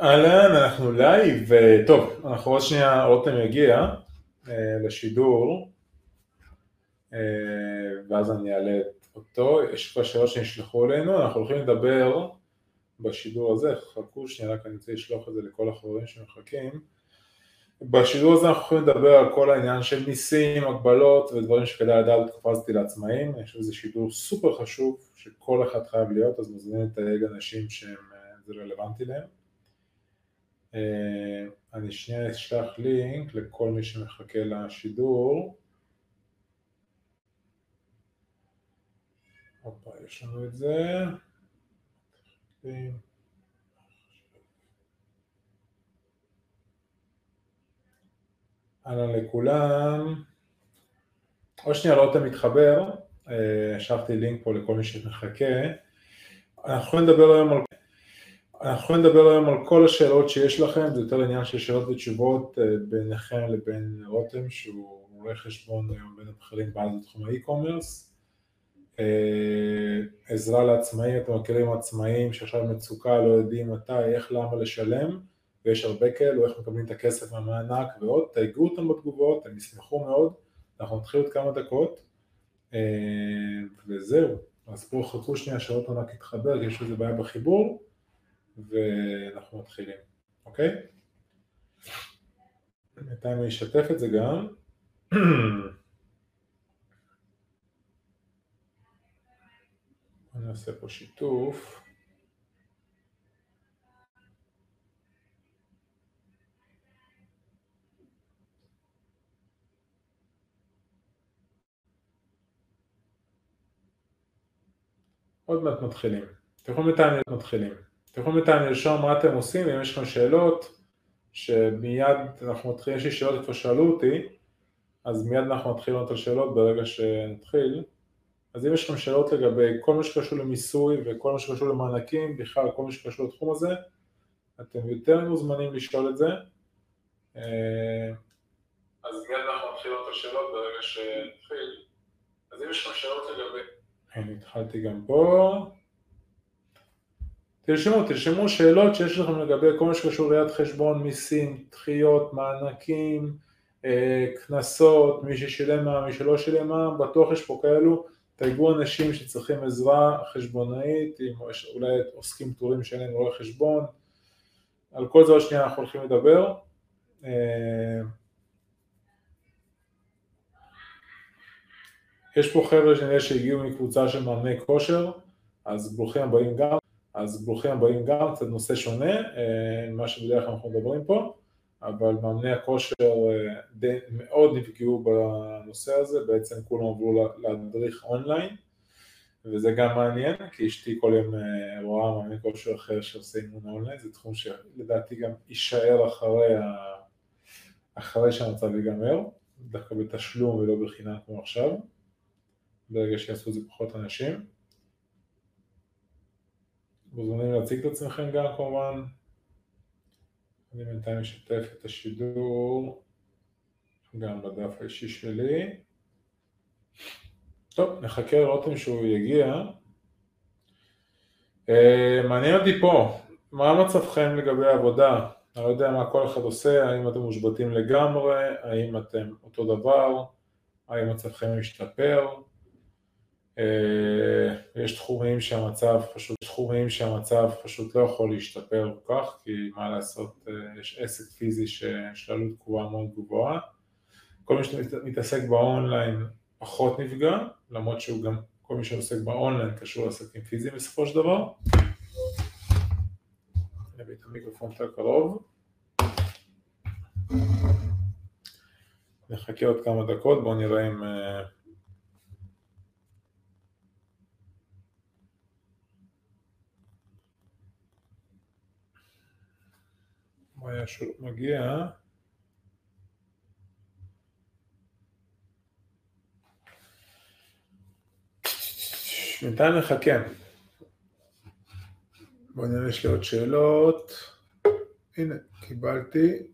אהלן, אנחנו live, טוב, אנחנו עוד שנייה, רותם יגיע אה, לשידור, אה, ואז אני אעלה אותו, יש כבר שאלות שנשלחו אלינו, אנחנו הולכים לדבר בשידור הזה, חכו שנייה, רק אני רוצה לשלוח את זה לכל החברים שמחכים. בשידור הזה אנחנו יכולים לדבר על כל העניין של מיסים, הגבלות ודברים שכדאי לדעת בתקופה לעצמאים, אני חושב שזה שידור סופר חשוב שכל אחד חייב להיות, אז מזמין לתייג אנשים שזה רלוונטי להם. אה, אני שנייה אשלח לינק לכל מי שמחכה לשידור. הופה, יש לנו את זה. אהלן לכולם. עוד שנייה לא אתה מתחבר, השלחתי לינק פה לכל מי שמחכה. אנחנו יכולים לדבר היום על אנחנו יכולים לדבר היום על כל השאלות שיש לכם, זה יותר עניין של שאלות ותשובות אה, ביניכם לבין רותם שהוא רואה חשבון היום בין הבכירים בעל בתחום האי-קומרס. אה, עזרה לעצמאים, אתם מכירים עצמאים שעכשיו מצוקה, לא יודעים מתי, איך, למה לשלם, ויש הרבה כאלו, איך מקבלים את הכסף מהמענק ועוד, תייגו אותם בתגובות, הם ישמחו מאוד, אנחנו נתחיל עוד כמה דקות, אה, וזהו, אז פה חכו שנייה שרותם רק יתחבר, יש איזה בעיה בחיבור. ואנחנו מתחילים, אוקיי? בינתיים אני אשתף את זה גם. אני אעשה פה שיתוף. עוד מעט מתחילים. אתם יכולים בינתיים מתחילים. אתם יכולים בינתיים לרשום מה אתם עושים, אם יש לכם שאלות, שמיד אנחנו מתחילים, יש לי שאלות איפה שאלו אותי, אז מיד אנחנו נתחיל לענות על שאלות ברגע שנתחיל. אז אם יש לכם שאלות לגבי כל מה שקשור למיסוי וכל מה שקשור למענקים, בכלל כל מה שקשור לתחום הזה, אתם יותר מוזמנים לשאול את זה. אה, אז מיד אנחנו נתחיל לענות על שאלות ברגע שנתחיל. אז אם יש לכם שאלות לגבי... הנה, התחלתי גם פה. תרשמו, תרשמו שאלות שיש לכם לגבי כל מה שקשור ליד חשבון, מיסים, דחיות, מענקים, אה, קנסות, מי ששילם מע"מ, מי שלא שילם מע"מ, בטוח יש פה כאלו, תייגו אנשים שצריכים עזרה חשבונאית, אולי עוסקים פטורים שאין להם רואה חשבון, על כל זה עוד שנייה אנחנו הולכים לדבר. אה, יש פה חבר'ה שנראה שהגיעו מקבוצה של מאמני כושר, אז ברוכים הבאים גם. אז ברוכים הבאים גם, קצת נושא שונה אה, ממה שבדרך כלל אנחנו מדברים פה, אבל מאמני הכושר אה, די, מאוד נפגעו בנושא הזה, בעצם כולם עברו להדריך אונליין, וזה גם מעניין, כי אשתי כל יום אה, רואה מאמני כושר אחר שעושה אימון אונליין, זה תחום שלדעתי גם יישאר אחרי, ה... אחרי שהמצב ייגמר, דווקא בתשלום ולא בחינם כמו עכשיו, ברגע שיעשו את זה פחות אנשים. מוזמנים להציג את עצמכם גם כמובן. אני בינתיים אשתף את השידור גם בדף האישי שלי. טוב, נחכה לרותם שהוא יגיע. Uh, מעניין אותי פה, מה מצבכם לגבי העבודה? אני לא יודע מה כל אחד עושה, האם אתם מושבתים לגמרי, האם אתם אותו דבר, האם מצבכם משתפר, אה, יש תחומים שהמצב פשוט, תחומים שהמצב פשוט לא יכול להשתפר כל כך, כי מה לעשות, אה, יש עסק פיזי שיש לו עלות קבועה מאוד גבוהה. כל מי שמתעסק באונליין פחות נפגע, למרות שהוא גם, כל מי שעוסק באונליין קשור לעסקים פיזיים בסופו של דבר. נביא את המיקרופון יותר קרוב. נחכה עוד כמה דקות, בואו נראה אם... היה מגיע בינתיים נחכה. בואו נראה, יש לי עוד שאלות. הנה, קיבלתי.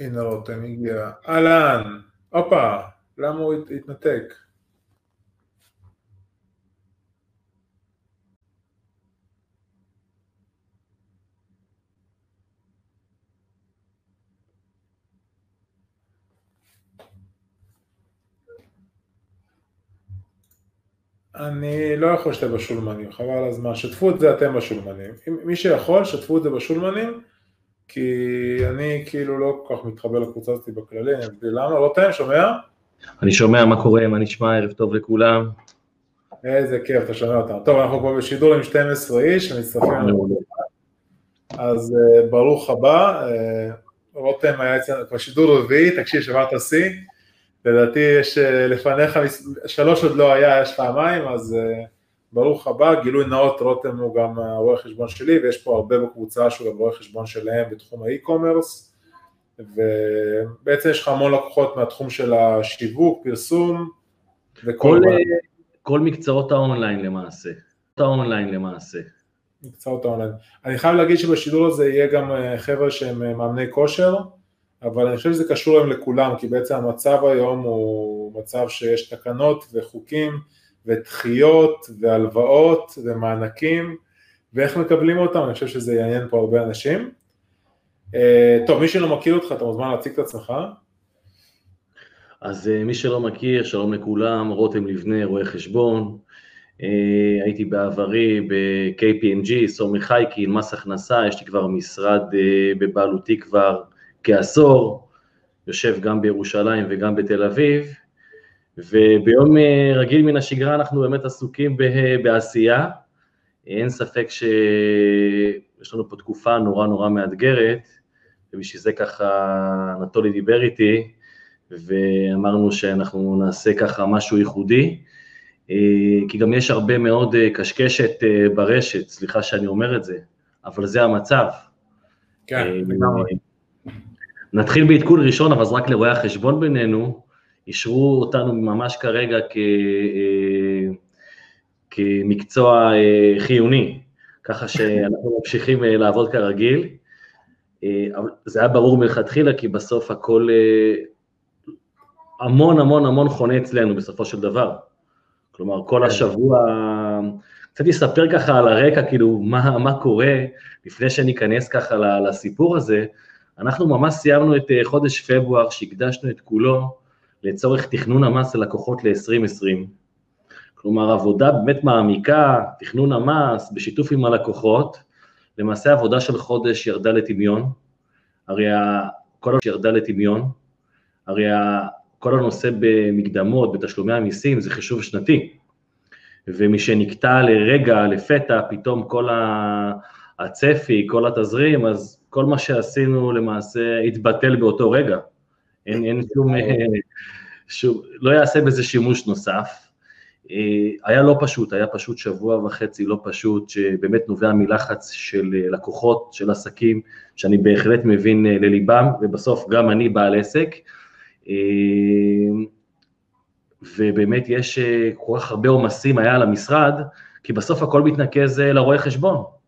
הנה רותם הגיע. אהלן, הופה, למה הוא התנתק? אני לא יכול שאתם בשולמנים, חבל על הזמן, שתפו את זה אתם בשולמנים. מי שיכול, שתפו את זה בשולמנים, כי אני כאילו לא כל כך מתחבר לקבוצה הזאת בכללי, אני אסביר למה, לא תן, שומע? אני שומע מה קורה, מה נשמע, ערב טוב לכולם. איזה כיף, אתה שומע אותנו. טוב, אנחנו פה בשידור עם 12 איש, מצטרפים לנו. אז uh, ברוך הבא, uh, רותם היה אצלנו כבר שידור רביעי, תקשיב, שברת שיא. לדעתי יש אה, לפניך, שלוש עוד לא היה, יש פעמיים, אז אה, ברוך הבא, גילוי נאות, רותם הוא גם רואה חשבון שלי, ויש פה הרבה בקבוצה שהוא גם רואה חשבון שלהם בתחום ה e-commerce, ובעצם יש לך המון לקוחות מהתחום של השיווק, פרסום, וכל... כל, כל מקצועות האונליין למעשה, האונליין למעשה. מקצועות האונליין. אני חייב להגיד שבשידור הזה יהיה גם חבר'ה שהם מאמני כושר, אבל אני חושב שזה קשור היום לכולם, כי בעצם המצב היום הוא מצב שיש תקנות וחוקים ודחיות והלוואות ומענקים, ואיך מקבלים אותם, אני חושב שזה יעניין פה הרבה אנשים. אה, טוב, מי שלא מכיר אותך, אתה מוזמן להציג את עצמך. אז אה, מי שלא מכיר, שלום לכולם, רותם לבנה, רואה חשבון. אה, הייתי בעברי ב-KPMG, סומי חייקין, מס הכנסה, יש לי כבר משרד בבעלותי כבר כעשור, יושב גם בירושלים וגם בתל אביב, וביום אה, רגיל מן השגרה אנחנו באמת עסוקים בעשייה. אין ספק שיש לנו פה תקופה נורא נורא מאתגרת, ובשביל זה ככה נטולי דיבר איתי, ואמרנו שאנחנו נעשה ככה משהו ייחודי, אה, כי גם יש הרבה מאוד אה, קשקשת ברשת, סליחה שאני אומר את זה, אבל זה המצב. כן, לגמרי. נתחיל בעדכון ראשון, אבל רק לרואי החשבון בינינו, אישרו אותנו ממש כרגע כ, אה, כמקצוע אה, חיוני, ככה שאנחנו ממשיכים אה, לעבוד כרגיל. זה היה ברור מלכתחילה, כי בסוף הכל המון המון המון חונה אצלנו בסופו של דבר. כלומר, כל כן. השבוע, קצת אספר ככה על הרקע, כאילו, מה, מה קורה, לפני שניכנס ככה לסיפור הזה, אנחנו ממש סיימנו את חודש פברואר, שהקדשנו את כולו לצורך תכנון המס ללקוחות ל-2020. כלומר, עבודה באמת מעמיקה, תכנון המס, בשיתוף עם הלקוחות, למעשה עבודה של חודש ירדה לטמיון, הרי כל הנושא ירדה לטמיון, הרי כל הנושא במקדמות, בתשלומי המיסים, זה חישוב שנתי, ומשנקטע לרגע, לפתע, פתאום כל הצפי, כל התזרים, אז כל מה שעשינו למעשה התבטל באותו רגע. אין, אין שום, שוב, לא יעשה בזה שימוש נוסף. אה, היה לא פשוט, היה פשוט שבוע וחצי לא פשוט, שבאמת נובע מלחץ של אה, לקוחות, של עסקים, שאני בהחלט מבין אה, לליבם, ובסוף גם אני בעל עסק. ובאמת יש כל כך הרבה עומסים היה על המשרד, כי בסוף הכל מתנקז לרואה חשבון.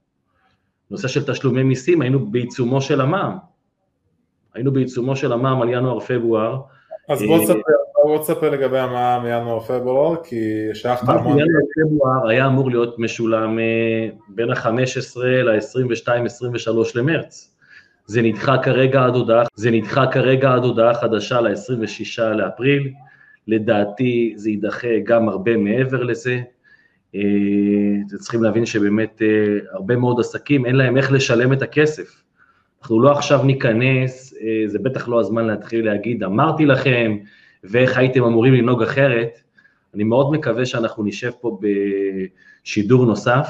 נושא של תשלומי מיסים, היינו בעיצומו של המע"מ. היינו בעיצומו של המע"מ על ינואר-פברואר. אז בוא תספר, בוא תספר לגבי המע"מ מינואר-פברואר, כי שייכת המון... ינואר-פברואר היה אמור להיות משולם אה, בין ה-15 ל-22-23 למרץ. זה נדחה כרגע עד הודעה, זה נדחה כרגע עד הודעה חדשה ל-26 לאפריל, לדעתי זה יידחה גם הרבה מעבר לזה. אתם צריכים להבין שבאמת אה, הרבה מאוד עסקים אין להם איך לשלם את הכסף. אנחנו לא עכשיו ניכנס, אה, זה בטח לא הזמן להתחיל להגיד, אמרתי לכם, ואיך הייתם אמורים לנהוג אחרת. אני מאוד מקווה שאנחנו נשב פה בשידור נוסף,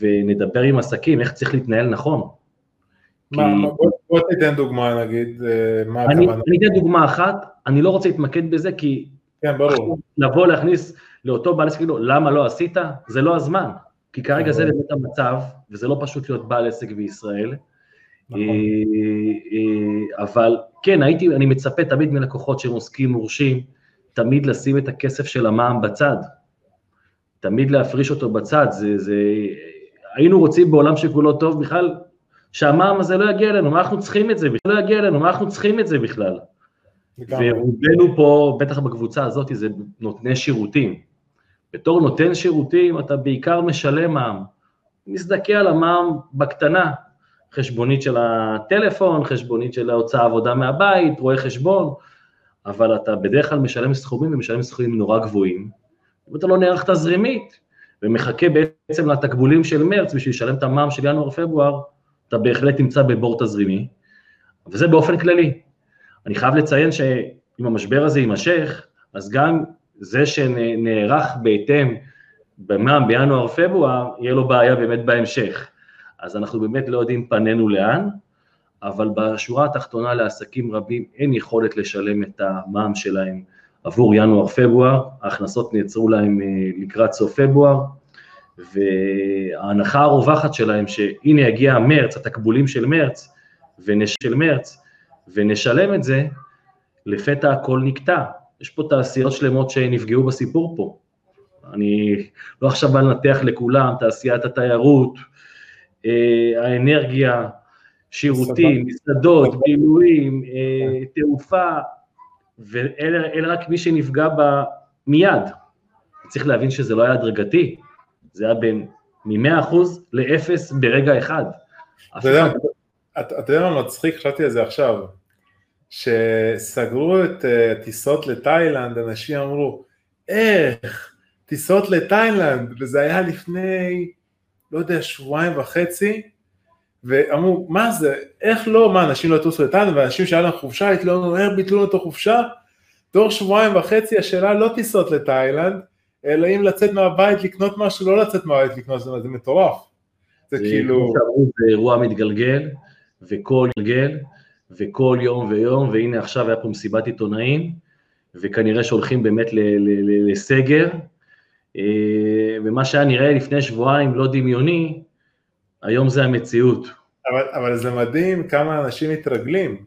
ונדבר עם עסקים איך צריך להתנהל נכון. מה, כי... בוא תיתן דוגמה נגיד, אה, מה הכוונה? אני אתן דוגמה אחת, אני לא רוצה להתמקד בזה, כי... כן, ברור. לבוא להכניס לאותו בעל עסק, למה לא עשית? זה לא הזמן. כי כרגע זה באמת המצב, וזה לא פשוט להיות בעל עסק בישראל. נכון. אה, אה, אבל כן, הייתי, אני מצפה תמיד מלקוחות שהם עוסקים מורשים, תמיד לשים את הכסף של המע"מ בצד. תמיד להפריש אותו בצד, זה, זה... היינו רוצים בעולם שכולו טוב בכלל, שהמע"מ הזה לא יגיע אלינו, מה אנחנו צריכים את זה בכלל? לא יגיע אלינו, מה אנחנו צריכים את זה בכלל? ורובנו פה, בטח בקבוצה הזאת, זה נותני שירותים. בתור נותן שירותים, אתה בעיקר משלם מע"מ. מזדכה על המע"מ בקטנה, חשבונית של הטלפון, חשבונית של ההוצאה עבודה מהבית, רואה חשבון, אבל אתה בדרך כלל משלם סכומים ומשלם סכומים נורא גבוהים, אם אתה לא נערך תזרימית ומחכה בעצם לתקבולים של מרץ בשביל לשלם את המע"מ של ינואר-פברואר, אתה בהחלט נמצא בבור תזרימי, וזה באופן כללי. אני חייב לציין שאם המשבר הזה יימשך, אז גם זה שנערך בהתאם במע"מ בינואר-פברואר, יהיה לו בעיה באמת בהמשך. אז אנחנו באמת לא יודעים פנינו לאן, אבל בשורה התחתונה לעסקים רבים אין יכולת לשלם את המע"מ שלהם עבור ינואר-פברואר, ההכנסות נעצרו להם אה, לקראת סוף פברואר, וההנחה הרווחת שלהם שהנה יגיע מרץ, התקבולים של מרץ, ונשל מרץ, ונשלם את זה, לפתע הכל נקטע. יש פה תעשיות שלמות שנפגעו בסיפור פה. אני לא עכשיו בא לנתח לכולם, תעשיית התיירות, אה, האנרגיה, שירותים, מסעדות, בילויים, אה, תעופה, ואלה רק מי שנפגע בה מיד. צריך להבין שזה לא היה הדרגתי, זה היה בין מ-100% ל-0 ברגע אחד. אתה יודע מה מצחיק? חשבתי על זה עכשיו. שסגרו את הטיסות אה, לתאילנד, אנשים אמרו, איך? טיסות לתאילנד, וזה היה לפני, לא יודע, שבועיים וחצי, ואמרו, מה זה, איך לא, מה, אנשים לא יטוסו לתאילנד, ואנשים שהיה להם חופשה, התלוננו, איך ביטלו את החופשה? תוך שבועיים וחצי השאלה לא טיסות לתאילנד, אלא אם לצאת מהבית לקנות משהו, לא לצאת מהבית לקנות, זה זה מטורף. זה כאילו... זה אירוע מתגלגל, וכל גלגל, וכל יום ויום, והנה עכשיו היה פה מסיבת עיתונאים, וכנראה שהולכים באמת לסגר, אה, ומה שהיה נראה לפני שבועיים לא דמיוני, היום זה המציאות. אבל, אבל זה מדהים כמה אנשים מתרגלים,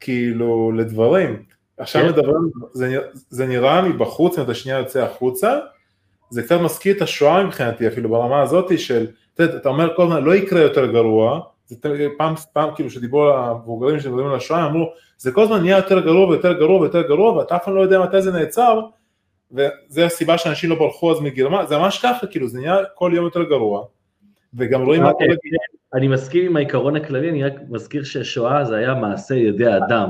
כאילו, לדברים. עכשיו כן. מדברים, זה, זה נראה מבחוץ, אם אתה שנייה יוצא החוצה, זה קצת מזכיר את השואה מבחינתי, אפילו ברמה הזאת של, אתה, יודע, אתה אומר כל הזמן, לא יקרה יותר גרוע, זה פעם, פעם כאילו שדיברו על המבוגרים שמדברים על השואה, אמרו, זה כל הזמן נהיה יותר גרוע ויותר גרוע ויותר גרוע, ואתה אף פעם לא יודע מתי זה נעצר, וזה הסיבה שאנשים לא ברחו אז מגרמניה, זה ממש ככה, כאילו, זה נהיה כל יום יותר גרוע, וגם רואים מה קורה. אני מסכים עם העיקרון הכללי, אני רק מזכיר שהשואה זה היה מעשה ידי אדם.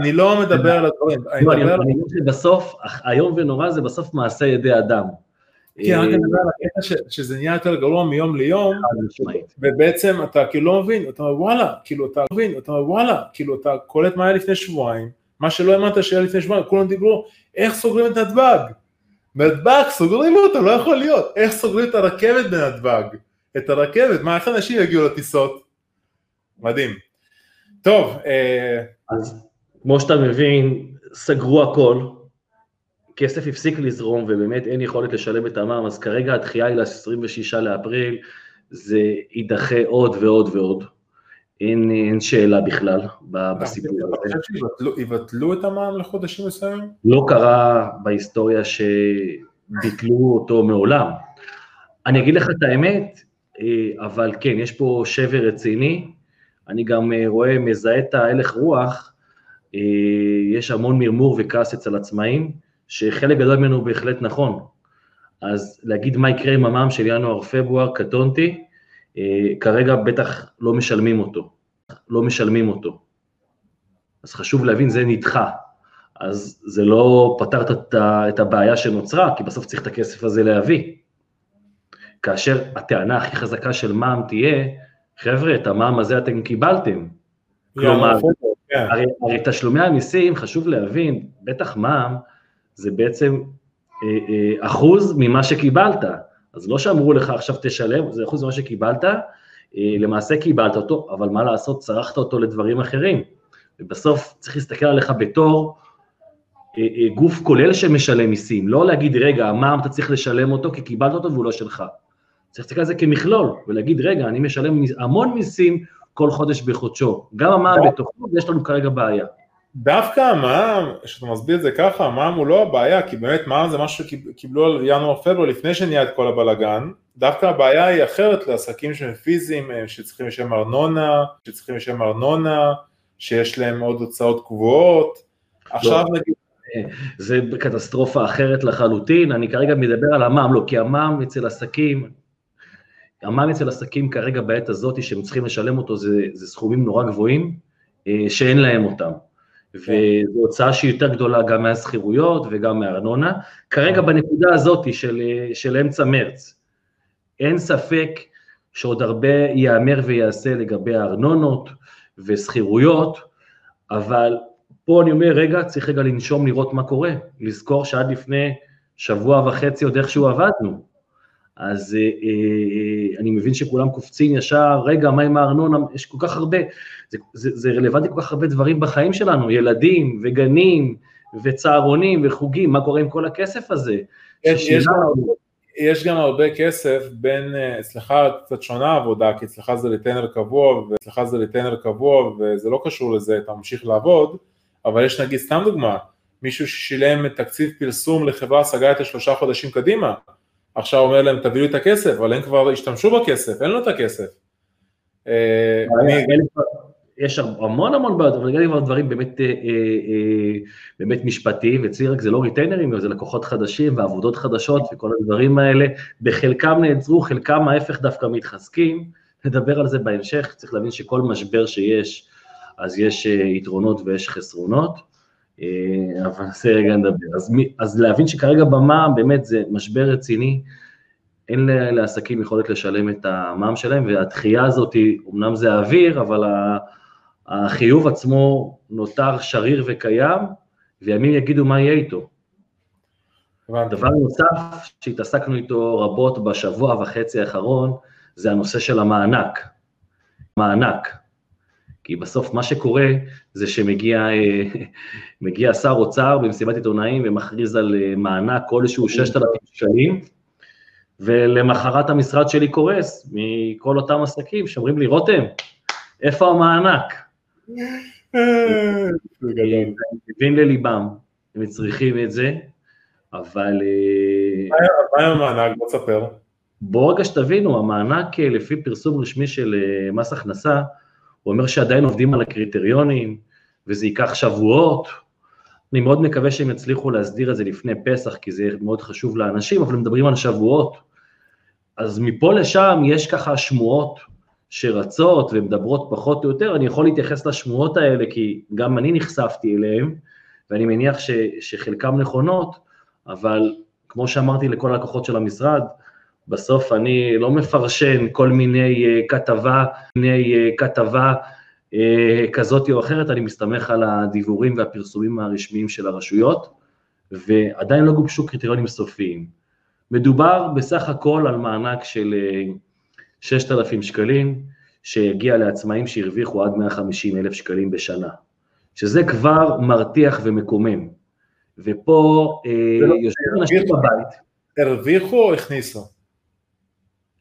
אני לא, לא מדבר על הדברים, לא. שבסוף, איום ונורא זה בסוף מעשה ידי אדם. כן, רק אני מדבר על הקטע שזה נהיה יותר גרוע מיום ליום, ובעצם אתה כאילו לא מבין, אתה אומר וואלה, כאילו אתה מבין, אתה אומר וואלה, כאילו אתה קולט מה היה לפני שבועיים, מה שלא האמנת שהיה לפני שבועיים, כולם דיברו, איך סוגרים את נתב"ג? נתב"ג, סוגרים אותו, לא יכול להיות, איך סוגרים את הרכבת בנתב"ג? את הרכבת, מה, איך אנשים יגיעו לטיסות? מדהים. טוב. אה, אז כמו שאתה מבין, סגרו הכל, כסף הפסיק לזרום ובאמת אין יכולת לשלם את המע"מ, אז כרגע הדחייה היא ל-26 לאפריל, זה יידחה עוד ועוד ועוד. אין, אין שאלה בכלל בסיפור הזה. אתה חושב שיבטלו את המע"מ לחודשים מסוימים? לא קרה בהיסטוריה שביטלו אותו מעולם. אני אגיד לך את האמת, אה, אבל כן, יש פה שבר רציני, אני גם אה, רואה, מזהה את ההלך רוח, אה, יש המון מרמור וכעס אצל עצמאים, שחלק גדול ממנו הוא בהחלט נכון. אז להגיד מה יקרה עם המע"מ של ינואר-פברואר, קטונתי, כרגע בטח לא משלמים אותו, לא משלמים אותו. אז חשוב להבין, זה נדחה. אז זה לא פתר את הבעיה שנוצרה, כי בסוף צריך את הכסף הזה להביא. כאשר הטענה הכי חזקה של מע"מ תהיה, חבר'ה, את המע"מ הזה אתם קיבלתם. כלומר, כן. הרי, הרי תשלומי המיסים, חשוב להבין, בטח מע"מ זה בעצם אה, אה, אחוז ממה שקיבלת. אז לא שאמרו לך עכשיו תשלם, זה אחוז ממה שקיבלת, אה, למעשה קיבלת אותו, אבל מה לעשות, צרכת אותו לדברים אחרים. ובסוף צריך להסתכל עליך בתור גוף כולל שמשלם מיסים, לא להגיד, רגע, המע"מ אתה צריך לשלם אותו כי קיבלת אותו והוא לא שלך. צריך להסתכל על זה כמכלול, ולהגיד, רגע, אני משלם המון מיסים כל חודש בחודשו, גם המע"מ בתוכו, ויש לנו כרגע בעיה. דווקא המע"מ, כשאתה מסביר את זה ככה, המע"מ הוא לא הבעיה, כי באמת מע"מ זה משהו שקיבלו על ינואר-פברואר לפני שנהיה את כל הבלאגן, דווקא הבעיה היא אחרת לעסקים שהם פיזיים, אה, שצריכים לשלם ארנונה, שצריכים לשלם ארנונה, שיש להם עוד הוצאות קבועות, עכשיו לא. נגיד... זה קטסטרופה אחרת לחלוטין, אני כרגע מדבר על המע"מ, לא, כי המע"מ אצל עסקים, המע"מ אצל עסקים כרגע בעת הזאת שהם צריכים לשלם אותו זה, זה סכומים נורא גבוהים אה, שאין להם אותם. וזו הוצאה שהיא יותר גדולה גם מהשכירויות וגם מהארנונה. כרגע בנקודה הזאת של, של אמצע מרץ, אין ספק שעוד הרבה ייאמר וייעשה לגבי הארנונות ושכירויות, אבל פה אני אומר, רגע, צריך רגע לנשום לראות מה קורה, לזכור שעד לפני שבוע וחצי עוד איכשהו עבדנו. אז אה, אה, אני מבין שכולם קופצים ישר, רגע, מה עם הארנונה? יש כל כך הרבה, זה, זה, זה רלוונטי כל כך הרבה דברים בחיים שלנו, ילדים וגנים וצהרונים וחוגים, מה קורה עם כל הכסף הזה? יש, יש, גם, יש גם הרבה כסף בין, אה, אצלך קצת שונה עבודה, כי אצלך זה ליטנר קבוע, ואצלך זה ליטנר קבוע, וזה לא קשור לזה, אתה ממשיך לעבוד, אבל יש נגיד, סתם דוגמה, מישהו ששילם תקציב פרסום לחברה, סגר את השלושה חודשים קדימה, עכשיו אומר להם תביאו לי את הכסף, אבל הם כבר השתמשו בכסף, אין לו את הכסף. אה, יש המון המון בעיות, אבל נגיד כבר דברים באמת, אה, אה, באמת משפטיים, אצלי רק זה לא ריטיינרים, זה לקוחות חדשים ועבודות חדשות וכל הדברים האלה, בחלקם נעצרו, חלקם ההפך דווקא מתחזקים, נדבר על זה בהמשך, צריך להבין שכל משבר שיש, אז יש יתרונות ויש חסרונות. אה, אבל זה רגע נדבר. אז, אז להבין שכרגע במע"מ באמת זה משבר רציני, אין לעסקים יכולת לשלם את המע"מ שלהם, והדחייה הזאת, אמנם זה האוויר, אבל החיוב עצמו נותר שריר וקיים, וימים יגידו מה יהיה איתו. דבר נוסף שהתעסקנו איתו רבות בשבוע וחצי האחרון, זה הנושא של המענק. מענק. כי בסוף מה שקורה זה שמגיע אה, שר אוצר במסיבת עיתונאים ומכריז על אה, מענק כלשהו 6,000 שקלים, ולמחרת המשרד שלי קורס מכל אותם עסקים שאומרים לי, רותם, איפה המענק? הם מבין לליבם, הם צריכים את זה, אבל... אה, מה עם המענק? בוא תספר. בואו רגע שתבינו, המענק לפי פרסום רשמי של מס הכנסה, הוא אומר שעדיין עובדים על הקריטריונים, וזה ייקח שבועות. אני מאוד מקווה שהם יצליחו להסדיר את זה לפני פסח, כי זה מאוד חשוב לאנשים, אבל מדברים על שבועות. אז מפה לשם יש ככה שמועות שרצות ומדברות פחות או יותר, אני יכול להתייחס לשמועות האלה, כי גם אני נחשפתי אליהן, ואני מניח ש, שחלקן נכונות, אבל כמו שאמרתי לכל הלקוחות של המשרד, בסוף אני לא מפרשן כל מיני uh, כתבה, מיני uh, כתבה uh, כזאת או אחרת, אני מסתמך על הדיבורים והפרסומים הרשמיים של הרשויות, ועדיין לא גובשו קריטריונים סופיים. מדובר בסך הכל על מענק של 6,000 שקלים, שיגיע לעצמאים שהרוויחו עד 150 אלף שקלים בשנה, שזה כבר מרתיח ומקומם. ופה לא, יושבים אנשים בבית. הרוויחו או הכניסו?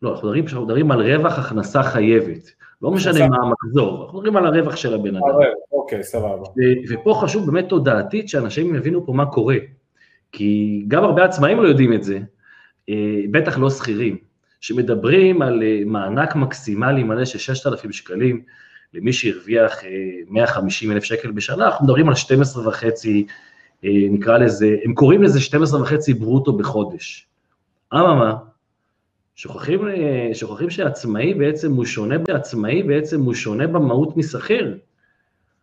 לא, אנחנו מדברים, אנחנו מדברים על רווח הכנסה חייבת, לא משנה מה המחזור, אנחנו מדברים על הרווח של הבן אדם. אוקיי, סבבה. ופה חשוב באמת תודעתית שאנשים יבינו פה מה קורה, כי גם הרבה עצמאים לא יודעים את זה, אה, בטח לא שכירים, שמדברים על אה, מענק מקסימלי מלא של 6,000 שקלים למי שהרוויח 150 אה, אלף שקל בשנה, אנחנו מדברים על 12 וחצי, נקרא לזה, הם קוראים לזה 12 וחצי ברוטו בחודש. אממה, שוכחים, אה, שוכחים שעצמאי בעצם הוא שונה, עצמאי בעצם הוא שונה במהות משכיר.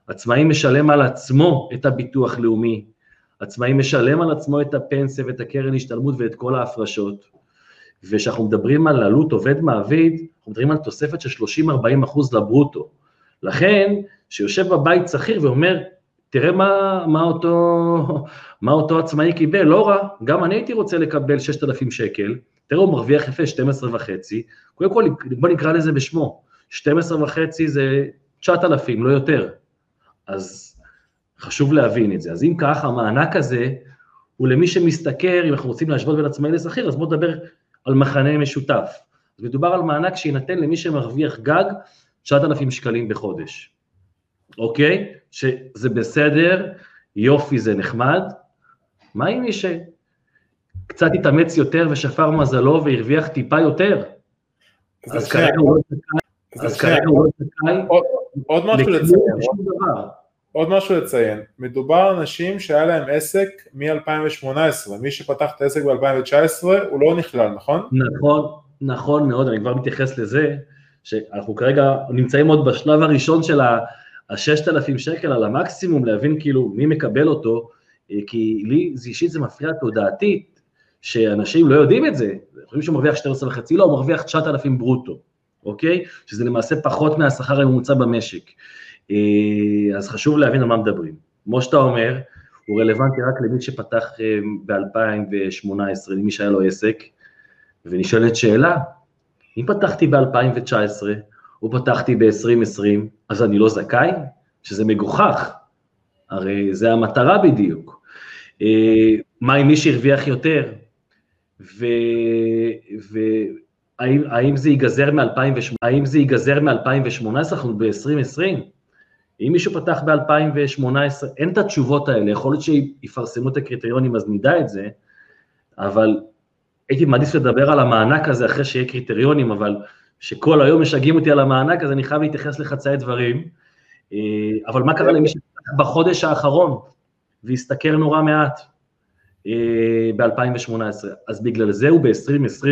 עצמאי משלם על עצמו את הביטוח לאומי, עצמאי משלם על עצמו את הפנסיה ואת הקרן השתלמות ואת כל ההפרשות. וכשאנחנו מדברים על עלות עובד מעביד, אנחנו מדברים על תוספת של 30-40 אחוז לברוטו. לכן, שיושב בבית שכיר ואומר, תראה מה, מה, אותו, מה אותו עצמאי קיבל, לא רע, גם אני הייתי רוצה לקבל 6,000 שקל, תראה, הוא מרוויח יפה 12 וחצי, קודם כל בוא נקרא לזה בשמו, 12 וחצי זה 9,000, לא יותר. אז חשוב להבין את זה. אז אם ככה, המענק הזה הוא למי שמשתכר, אם אנחנו רוצים להשוות בין עצמאי לשכיר, אז בואו נדבר על מחנה משותף. אז מדובר על מענק שיינתן למי שמרוויח גג 9,000 שקלים בחודש, אוקיי? שזה בסדר, יופי זה נחמד, מה עם מי ש... קצת התאמץ יותר ושפר מזלו והרוויח טיפה יותר. אז כרגע הוא לא זכאי, אז כרגע הוא לא זכאי. עוד משהו לציין, עוד משהו לציין, מדובר על אנשים שהיה להם עסק מ-2018, מי שפתח את העסק ב-2019 הוא לא נכלל, נכון? נכון, נכון מאוד, אני כבר מתייחס לזה, שאנחנו כרגע נמצאים עוד בשלב הראשון של ה-6,000 שקל על המקסימום, להבין כאילו מי מקבל אותו, אה, כי לי זה אישית זה מפריע תודעתית, שאנשים לא יודעים את זה, חושבים שהוא מרוויח 12 וחצי, לא, הוא מרוויח 9,000 ברוטו, אוקיי? שזה למעשה פחות מהשכר הממוצע במשק. אה, אז חשוב להבין על מה מדברים. כמו שאתה אומר, הוא רלוונטי רק למי שפתח אה, ב-2018, למי שהיה לו עסק, ונשאלת שאלה, אם פתחתי ב-2019, או פתחתי ב-2020, אז אני לא זכאי? שזה מגוחך, הרי זה המטרה בדיוק. אה, מה עם מי שהרוויח יותר? והאם זה ייגזר מ-2018, אנחנו ב-2020? אם מישהו פתח ב-2018, אין את התשובות האלה, יכול להיות שיפרסמו את הקריטריונים אז נדע את זה, אבל הייתי מעדיף לדבר על המענק הזה אחרי שיהיה קריטריונים, אבל שכל היום משגעים אותי על המענק, אז אני חייב להתייחס לחצאי דברים. אה, אבל מה קרה למי שפתח בחודש האחרון והשתכר נורא מעט ב-2018? אז בגלל זה הוא ב-2020,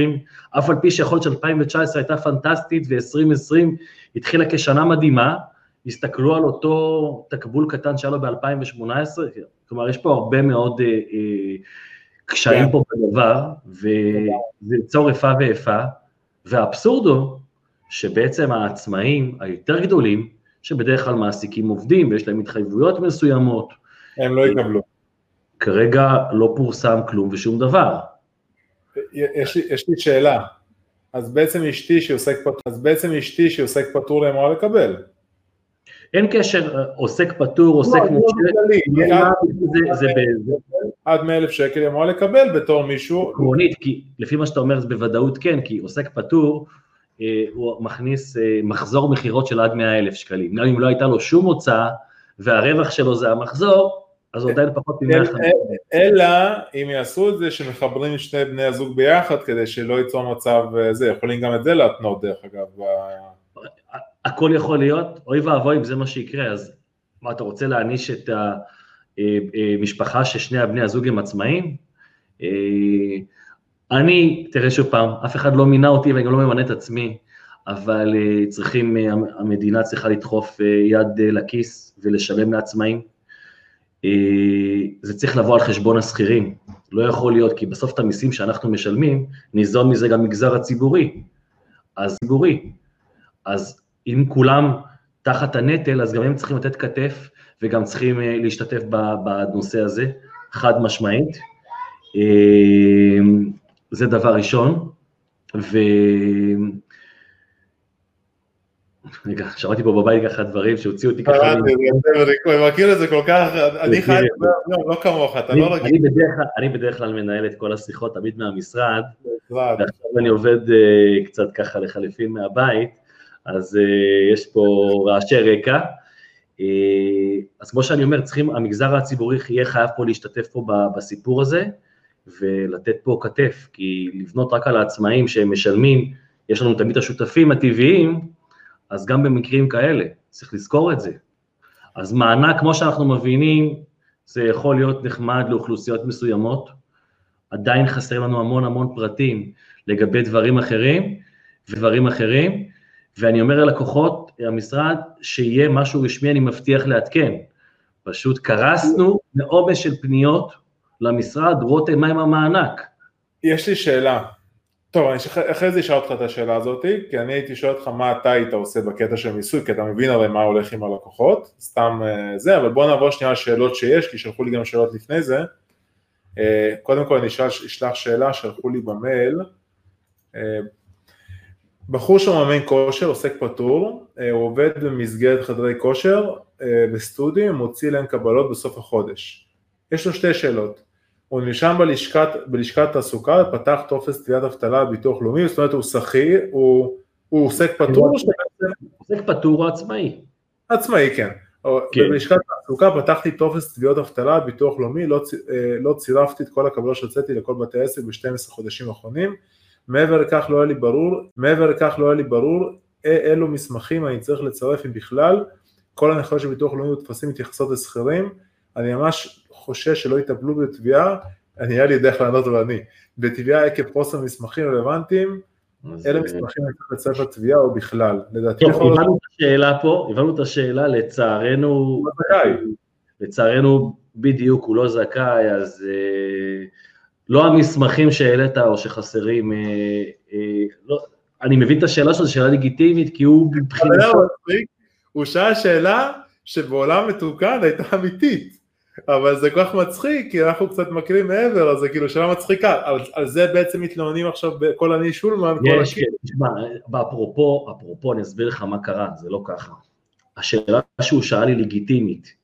אף על פי שיכול להיות ש-2019 הייתה פנטסטית ו-2020 התחילה כשנה מדהימה, הסתכלו על אותו תקבול קטן שהיה לו ב-2018, כלומר יש פה הרבה מאוד אה, אה, קשיים yeah. פה בדבר, וזה יצור איפה ואיפה, והאבסורד הוא שבעצם העצמאים היותר גדולים, שבדרך כלל מעסיקים עובדים ויש להם התחייבויות מסוימות, הם לא יקבלו. כרגע לא פורסם כלום ושום דבר. יש לי, יש לי שאלה, אז בעצם אשתי שעוסק אז בעצם אשתי שעוסק פטור אמורה לקבל. אין קשר אה, עוסק פטור, עוסק לא, מורשה, עד 100 אלף שקל היא אמורה לקבל בתור מישהו. עקרונית, כי לפי מה שאתה אומר זה בוודאות כן, כי עוסק פטור אה, הוא מכניס אה, מחזור מכירות של עד 100 אלף שקלים. גם אם לא הייתה לו שום הוצאה והרווח שלו זה המחזור, אז הוא עדיין פחות מ-150. אלא אם יעשו את זה שמחברים שני בני הזוג ביחד כדי שלא ייצור מצב זה, יכולים גם את זה להתנות דרך אגב. הכל יכול להיות, אוי ואבוי אם זה מה שיקרה, אז מה, אתה רוצה להעניש את המשפחה אה, ששני הבני הזוג הם עצמאים? אני, תראה שוב פעם, אף אחד לא מינה אותי ואני גם לא ממנה את עצמי, אבל צריכים, המדינה צריכה לדחוף יד לכיס ולשלם לעצמאים. Uh, זה צריך לבוא על חשבון השכירים, לא יכול להיות, כי בסוף את המיסים שאנחנו משלמים, ניזון מזה גם מגזר הציבורי. אז ציבורי. אז אם כולם תחת הנטל, אז גם הם צריכים לתת כתף וגם צריכים uh, להשתתף בנושא הזה, חד משמעית. Uh, זה דבר ראשון. רגע, שמעתי פה בבית ככה דברים שהוציאו אותי ככה. אני מכיר את זה כל כך, אני חי, לא, לא כמוך, אתה לא רגיל. אני בדרך כלל מנהל את כל השיחות תמיד מהמשרד, ועכשיו אני עובד אה, קצת ככה לחליפין מהבית, אז אה, יש פה רעשי רקע. אה, אז כמו שאני אומר, צריכים, המגזר הציבורי יהיה חייב פה להשתתף פה בסיפור הזה, ולתת פה כתף, כי לבנות רק על העצמאים שהם משלמים, יש לנו תמיד השותפים הטבעיים, אז גם במקרים כאלה, צריך לזכור את זה. אז מענק, כמו שאנחנו מבינים, זה יכול להיות נחמד לאוכלוסיות מסוימות, עדיין חסר לנו המון המון פרטים לגבי דברים אחרים ודברים אחרים, ואני אומר ללקוחות, המשרד, שיהיה משהו רשמי, אני מבטיח לעדכן. פשוט קרסנו מעומס של פניות, למשרד, רותם, מה עם המענק? יש לי שאלה. טוב, אני אחרי זה אשאל אותך את השאלה הזאת, כי אני הייתי שואל אותך מה אתה היית עושה בקטע של מיסוי, כי אתה מבין הרי מה הולך עם הלקוחות, סתם אה, זה, אבל בוא נעבור שנייה על שאלות שיש, כי שלחו לי גם שאלות לפני זה. אה, קודם כל אני אשלח שאלה, שלחו לי במייל. אה, בחור שמאמן כושר, עוסק פטור, הוא עובד במסגרת חדרי כושר בסטודיו, מוציא להם קבלות בסוף החודש. יש לו שתי שאלות. הוא נרשם בלשכת, בלשכת תעסוקה ופתח טופס תביעת אבטלה בביטוח לאומי, זאת אומרת הוא שכיר, הוא, הוא עוסק פטור? עוסק פטור או עצמאי? עצמאי, כן. כן. בלשכת תעסוקה פתחתי טופס תביעות אבטלה בביטוח לאומי, לא, אה, לא צירפתי את כל הקבלות שהוצאתי לכל בתי העסק ב-12 חודשים האחרונים. מעבר לכך לא היה לי ברור, מעבר לכך לא היה לי ברור אילו מסמכים אני צריך לצרף אם בכלל, כל הנחיות של ביטוח לאומי וטפסים מתייחסות לשכירים, אני ממש חושש שלא יטפלו בתביעה, אני היה לי דרך לענות ואני, בתביעה עקב חוסר מסמכים רלוונטיים, אלה מסמכים לצאת לתביעה או בכלל? לדעתי טוב, הבנו את השאלה פה, הבנו את השאלה, לצערנו, לצערנו בדיוק הוא לא זכאי, אז לא המסמכים שהעלית או שחסרים, לא, אני מבין את השאלה שלו, זו שאלה לגיטימית, כי הוא מבחינתו... הוא שאל שאלה שבעולם מתוקן הייתה אמיתית, אבל זה כל כך מצחיק, כי אנחנו קצת מכירים מעבר, אז זה כאילו שאלה מצחיקה, על, על זה בעצם מתלוננים עכשיו בכל אני שולמן, כל יש, כן, תשמע, אפרופו, אפרופו, אני אסביר לך מה קרה, זה לא ככה. השאלה שהוא שאל היא לגיטימית,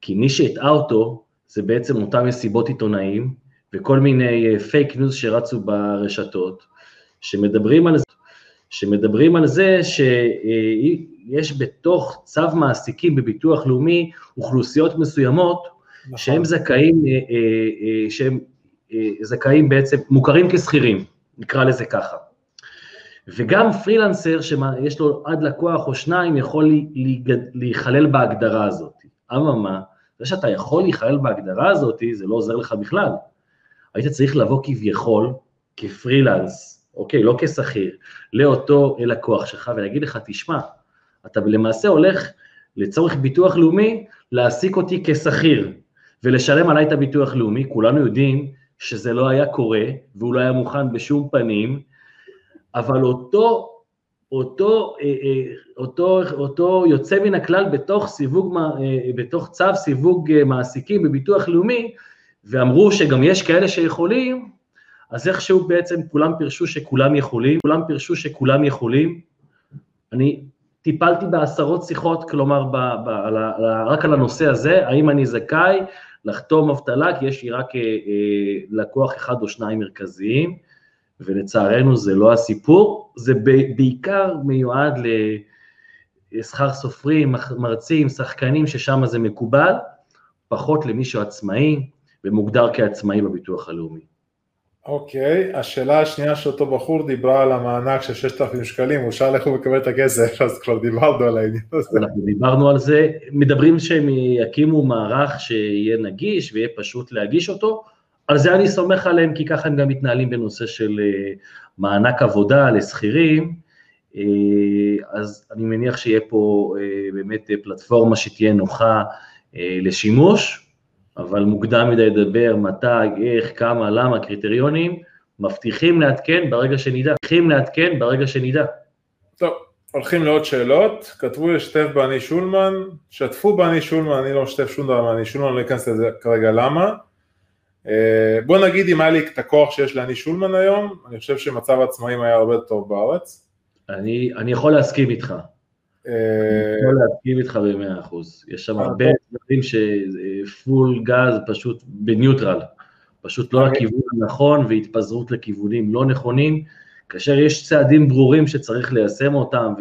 כי מי שהטעה אותו, זה בעצם אותם מסיבות עיתונאים, וכל מיני פייק uh, ניוז שרצו ברשתות, שמדברים על זה, שמדברים על זה שיש בתוך צו מעסיקים בביטוח לאומי אוכלוסיות מסוימות נכון. שהם זכאים, אה, אה, אה, שהם זכאים בעצם, מוכרים כשכירים, נקרא לזה ככה. וגם פרילנסר שיש לו עד לקוח או שניים יכול להיכלל בהגדרה הזאת. אממה, זה שאתה יכול להיכלל בהגדרה הזאת, זה לא עוזר לך בכלל. היית צריך לבוא כביכול, כפרילנס, אוקיי, לא כשכיר, לאותו לקוח שלך ולהגיד לך, תשמע, אתה למעשה הולך לצורך ביטוח לאומי להעסיק אותי כשכיר ולשלם עליי את הביטוח לאומי, כולנו יודעים שזה לא היה קורה והוא לא היה מוכן בשום פנים, אבל אותו, אותו, אה, אה, אותו, אותו יוצא מן הכלל בתוך, סיווג, אה, בתוך צו סיווג מעסיקים בביטוח לאומי, ואמרו שגם יש כאלה שיכולים, אז איכשהו בעצם כולם פירשו שכולם יכולים, כולם פירשו שכולם יכולים. אני טיפלתי בעשרות שיחות, כלומר, ב, ב, על, על, רק על הנושא הזה, האם אני זכאי לחתום אבטלה, כי יש לי רק אה, אה, לקוח אחד או שניים מרכזיים, ולצערנו זה לא הסיפור, זה בעיקר מיועד לשכר סופרים, מרצים, שחקנים, ששם זה מקובל, פחות למי שהוא עצמאי ומוגדר כעצמאי בביטוח הלאומי. אוקיי, okay, השאלה השנייה שאותו בחור דיברה על המענק של 6,000 שקלים, הוא שאל איך הוא מקבל את הכסף, אז כבר דיברנו על העניין הזה. אנחנו דיברנו על זה, מדברים שהם יקימו מערך שיהיה נגיש ויהיה פשוט להגיש אותו, על זה אני סומך עליהם, כי ככה הם גם מתנהלים בנושא של אה, מענק עבודה לשכירים, אה, אז אני מניח שיהיה פה אה, באמת פלטפורמה שתהיה נוחה לשימוש, אבל מוקדם מדי לדבר מתי, איך, כמה, למה, קריטריונים, מבטיחים לעדכן ברגע שנדע, מבטיחים לעדכן ברגע שנדע. טוב, הולכים לעוד שאלות, כתבו לשתף באני שולמן, שתפו באני שולמן, אני לא משתף שום דבר באני שולמן, לא אכנס לזה כרגע למה. אה, בוא נגיד אם היה לי את הכוח שיש לאני שולמן היום, אני חושב שמצב העצמאים היה הרבה טוב בארץ. אני, אני יכול להסכים איתך, יכול להסכים איתך במאה אחוז, יש שם הרבה דברים שפול גז פשוט בניוטרל, פשוט לא לכיוון הנכון והתפזרות לכיוונים לא נכונים, כאשר יש צעדים ברורים שצריך ליישם אותם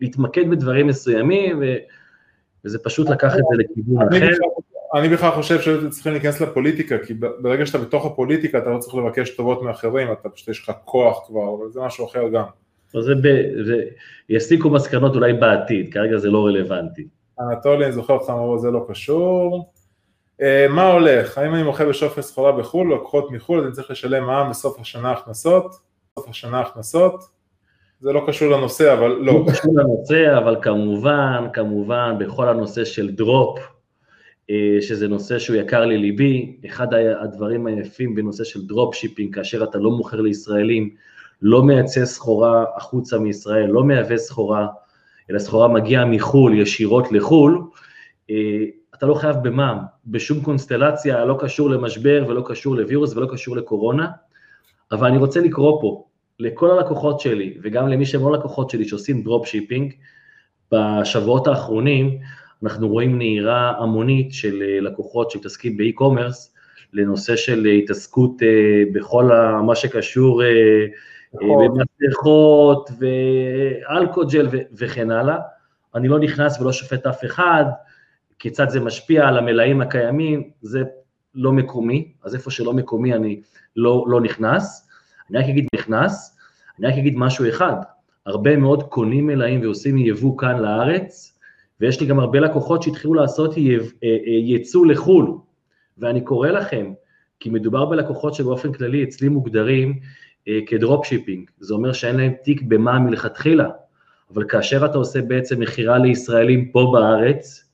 ולהתמקד בדברים מסוימים, וזה פשוט לקח את זה לכיוון אחר. אני בכלל חושב שצריכים להיכנס לפוליטיקה, כי ברגע שאתה בתוך הפוליטיקה אתה לא צריך לבקש טובות מאחרים, אתה פשוט יש לך כוח כבר, אבל זה משהו אחר גם. זה, ב, זה יסיקו מסקנות אולי בעתיד, כרגע זה לא רלוונטי. אנטולי, אני זוכר אותך אמרו זה לא קשור. Uh, מה הולך? האם אני מוכר בשופט סחורה בחו"ל, לקוחות מחו"ל, אני צריך לשלם מע"מ בסוף השנה הכנסות? בסוף השנה הכנסות? זה לא קשור לנושא, אבל לא. לא קשור לנושא, אבל כמובן, כמובן, בכל הנושא של drop, אה, שזה נושא שהוא יקר לליבי, אחד הדברים היפים בנושא של drop shipping, כאשר אתה לא מוכר לישראלים, לא מייצא סחורה החוצה מישראל, לא מייבא סחורה, אלא סחורה מגיעה מחו"ל ישירות לחו"ל, אה, אתה לא חייב במע"מ, בשום קונסטלציה, לא קשור למשבר ולא קשור לווירוס ולא קשור לקורונה, אבל אני רוצה לקרוא פה לכל הלקוחות שלי, וגם למי שהם לא לקוחות שלי שעושים drop shipping, בשבועות האחרונים אנחנו רואים נהירה המונית של אה, לקוחות שמתעסקים ב e-commerce, לנושא של התעסקות אה, בכל מה שקשור למסכות נכון. ואלכוג'ל וכן הלאה. אני לא נכנס ולא שופט אף אחד, כיצד זה משפיע על המלאים הקיימים, זה לא מקומי, אז איפה שלא מקומי אני לא, לא נכנס. אני רק אגיד נכנס, אני רק אגיד משהו אחד, הרבה מאוד קונים מלאים ועושים יבוא כאן לארץ, ויש לי גם הרבה לקוחות שהתחילו לעשות ייצוא לחו"ל, ואני קורא לכם, כי מדובר בלקוחות שבאופן כללי אצלי מוגדרים אה, כ drop shipping, זה אומר שאין להם תיק במע"מ מלכתחילה, אבל כאשר אתה עושה בעצם מכירה לישראלים פה בארץ,